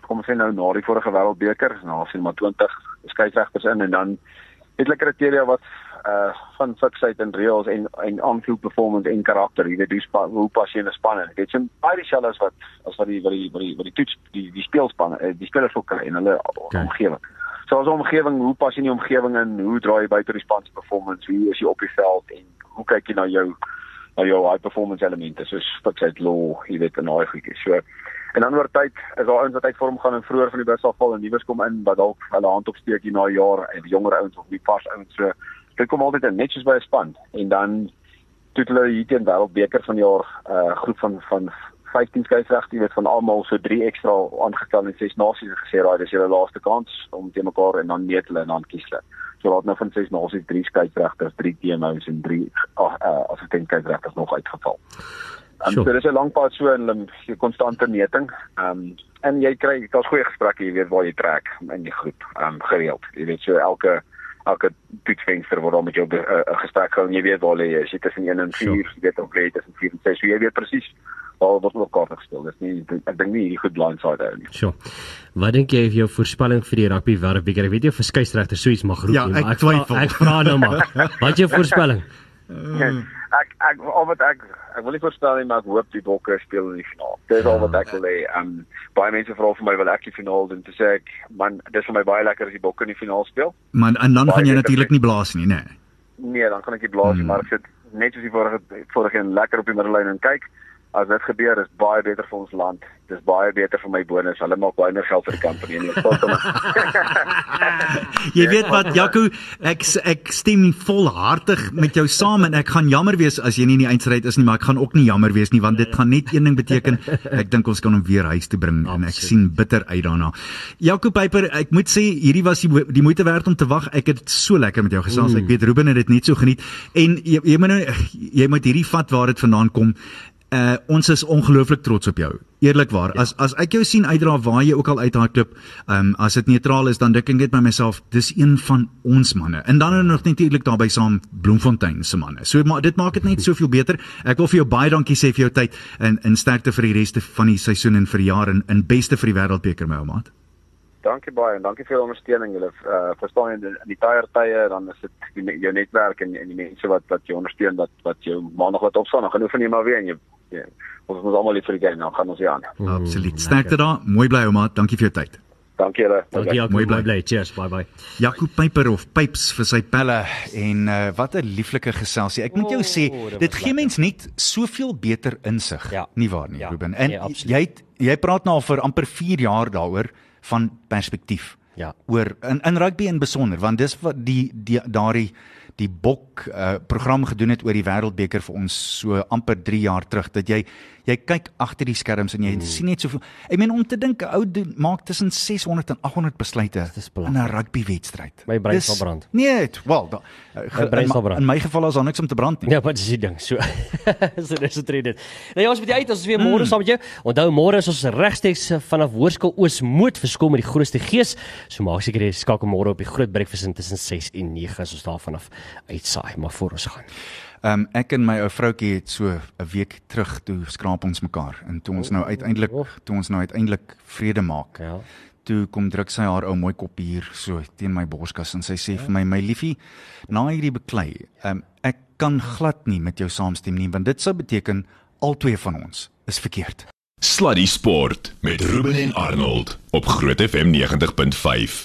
[SPEAKER 4] kom ons sê nou na die vorige wêreldbeker, nou sien maar 20 skeieregters in en dan het hulle kriteria wat uh van fiksheid en reëls en en aanvoel performance en karakter, jy weet hoe span, hoe pas jy in 'n span in. Dit is baie dieselfde as wat as wat die wat die wat die wat die toets die die speelspanne, eh, die spelers ook kry en hulle
[SPEAKER 3] Okay.
[SPEAKER 4] omgewing. So as omgewing, hoe pas jy in die omgewing in? Hoe draai jy tot die span se performance? Hoe is jy op die veld en hoe kyk jy na jou na jou high performance elemente soos fixed law, jy weet, en daai goedjies. So en dan oor tyd is daar ouens wat uit vorm gaan en vroeër van die bus afval en nuus kom in wat dalk hulle hand opsteek hier na jaar en jonger ouens of nie pas ouens. So dit kom altyd in netjies by 'n span. En dan toe hulle hier teen wêreldbeker van die jaar 'n uh, groep van van 15 skeieregte weet van almal so 3 ekstra aangestel en ses nasies het gesê raai dis julle laaste kans om te mekaar en dan meet hulle en dan kies hulle so laat nou van ses nasies 3 skeieregters 3 TMO's en 3 uh, uh, assistent skeieregters nog uitgeval Um, sure. so dis 'n lang pad so in 'n konstante meting. Ehm um, en jy kry daar's goeie gesprekke, jy weet waar jy trek in die groep, ehm um, gereeld. Jy weet so elke elke toetsvenster word dan met jou 'n uh, uh, gesprek gehou en jy weet waar jy. Jy sit tussen 1 en 4, sure. jy weet of lê tussen 4 en 6. So jy weet presies waar wat nog kaart gespeel. Dis nie ek dink nie hierdie goed blindside hou nie.
[SPEAKER 3] Sure. Wat dink jy of jou voorspelling vir die rugby wêreldbeker? Ek weet jy of verskeisregter so iets mag roep
[SPEAKER 2] ja, nie, maar ek twyfel.
[SPEAKER 3] Ek vra nou maar. Wat jou voorspelling?
[SPEAKER 4] Uh, ek ek al wat ek ek wil nie voorstel nie maar ek hoop die Bokke speel in die finaal. Dis al wat ek wil hê. Um baie mense vra vir my wil ek die finaal doen. Sê ek man dis vir my baie lekker as die Bokke in die finaal speel.
[SPEAKER 2] Man en dan baie gaan jy natuurlik nie blaas nie, nê.
[SPEAKER 4] Nee. nee, dan kan ek nie blaas nie, hmm. maar ek sit net soos die vorige vorige een lekker op die middellyn en kyk as dit gebeur is baie beter vir ons land. Dis baie beter vir my bonus. Hulle maak baie meer geld vir die company en nie.
[SPEAKER 2] jy weet wat Jaco, ek ek stem volhartig met jou saam en ek gaan jammer wees as jy nie in die eindstryd is nie, maar ek gaan ook nie jammer wees nie want dit gaan net een ding beteken. Ek dink ons kan hom weer huis toe bring en ek sien bitter uit daarna. Jaco Piper, ek moet sê hierdie was die, die moeite werd om te wag. Ek het so lekker met jou gesels. Ek weet Ruben het dit net so geniet en jy jy moet nou jy moet hierdie vat waar dit vandaan kom uh ons is ongelooflik trots op jou. Eerlikwaar, ja. as as ek jou sien uitdra waar jy ook al uithardloop, ehm um, as dit neutraal is, dan dink ek net by myself, dis een van ons manne. En dan nog natuurlik daarbey saam Bloemfontein se manne. So maar dit maak dit net soveel beter. Ek wil vir jou baie dankie sê vir jou tyd en in sterkte vir die reste van die seisoen en vir die jaar en in beste vir die wêreldbeker my ouma.
[SPEAKER 4] Dankie baie en dankie vir die ondersteuning. Julle uh, verstaan in die, die tye tye dan is dit jou netwerk en, en die mense wat wat jou ondersteun wat wat jou maandag wat opstaan, dan gaan oefen jy maar weer en jy ja, ons moet almal lief vir die game nou gaan ons hier aan.
[SPEAKER 2] Mm, Absoluut. Sterkte daar. Mooi bly ouma. Dankie vir jou tyd.
[SPEAKER 4] Dankie julle.
[SPEAKER 3] Dankie Jaco. Mooi bly bly. Cheers. Bye bye.
[SPEAKER 2] Jaco Piper of Pipes vir sy pelle en uh, wat 'n lieflike geselsie. Ek moet jou sê, oh, dit gee mens net soveel beter insig. Ja. Nie waar nie, ja. Ruben? En ja, jy jy praat nou al vir amper 4 jaar daaroor van perspektief. Ja. Oor in in rugby in besonder, want dis wat die die daardie die bok uh, program gedoen het oor die wêreldbeker vir ons so amper 3 jaar terug dat jy jy kyk agter die skerms en jy mm. sien net soveel. Ek meen om te dink ou maak tussen 600 en 800 besluite in 'n rugby wedstryd
[SPEAKER 3] my brein sal brand.
[SPEAKER 2] Nee wel da, uh, in, in, in my geval is daar niks om te brand nie.
[SPEAKER 3] Ja wat is die ding? So so dis dit dit. Nou ja ons moet uit ons is weer môre mm. saam met jou. Onthou môre is ons regsteks vanaf Hoërskool Oos Moed verskil met die grootste gees. So maak seker jy skakel môre op die groot breakfast tussen 6 en 9 as ons daar vanaf uitsaai, maar voor ons gaan.
[SPEAKER 2] Ehm um, ek en my ou vroutjie het so 'n week terug toe skraap ons mekaar en toe ons nou uiteindelik toe ons nou uiteindelik vrede maak. Ja. Toe kom druk sy haar ou mooi kop hier so teen my borskas en sy sê ja. vir my my liefie, na hierdie beklei, ehm um, ek kan glad nie met jou saamstem nie want dit sou beteken al twee van ons is verkeerd.
[SPEAKER 1] Sluddy Sport met Ruben en Arnold op Groot FM 90.5.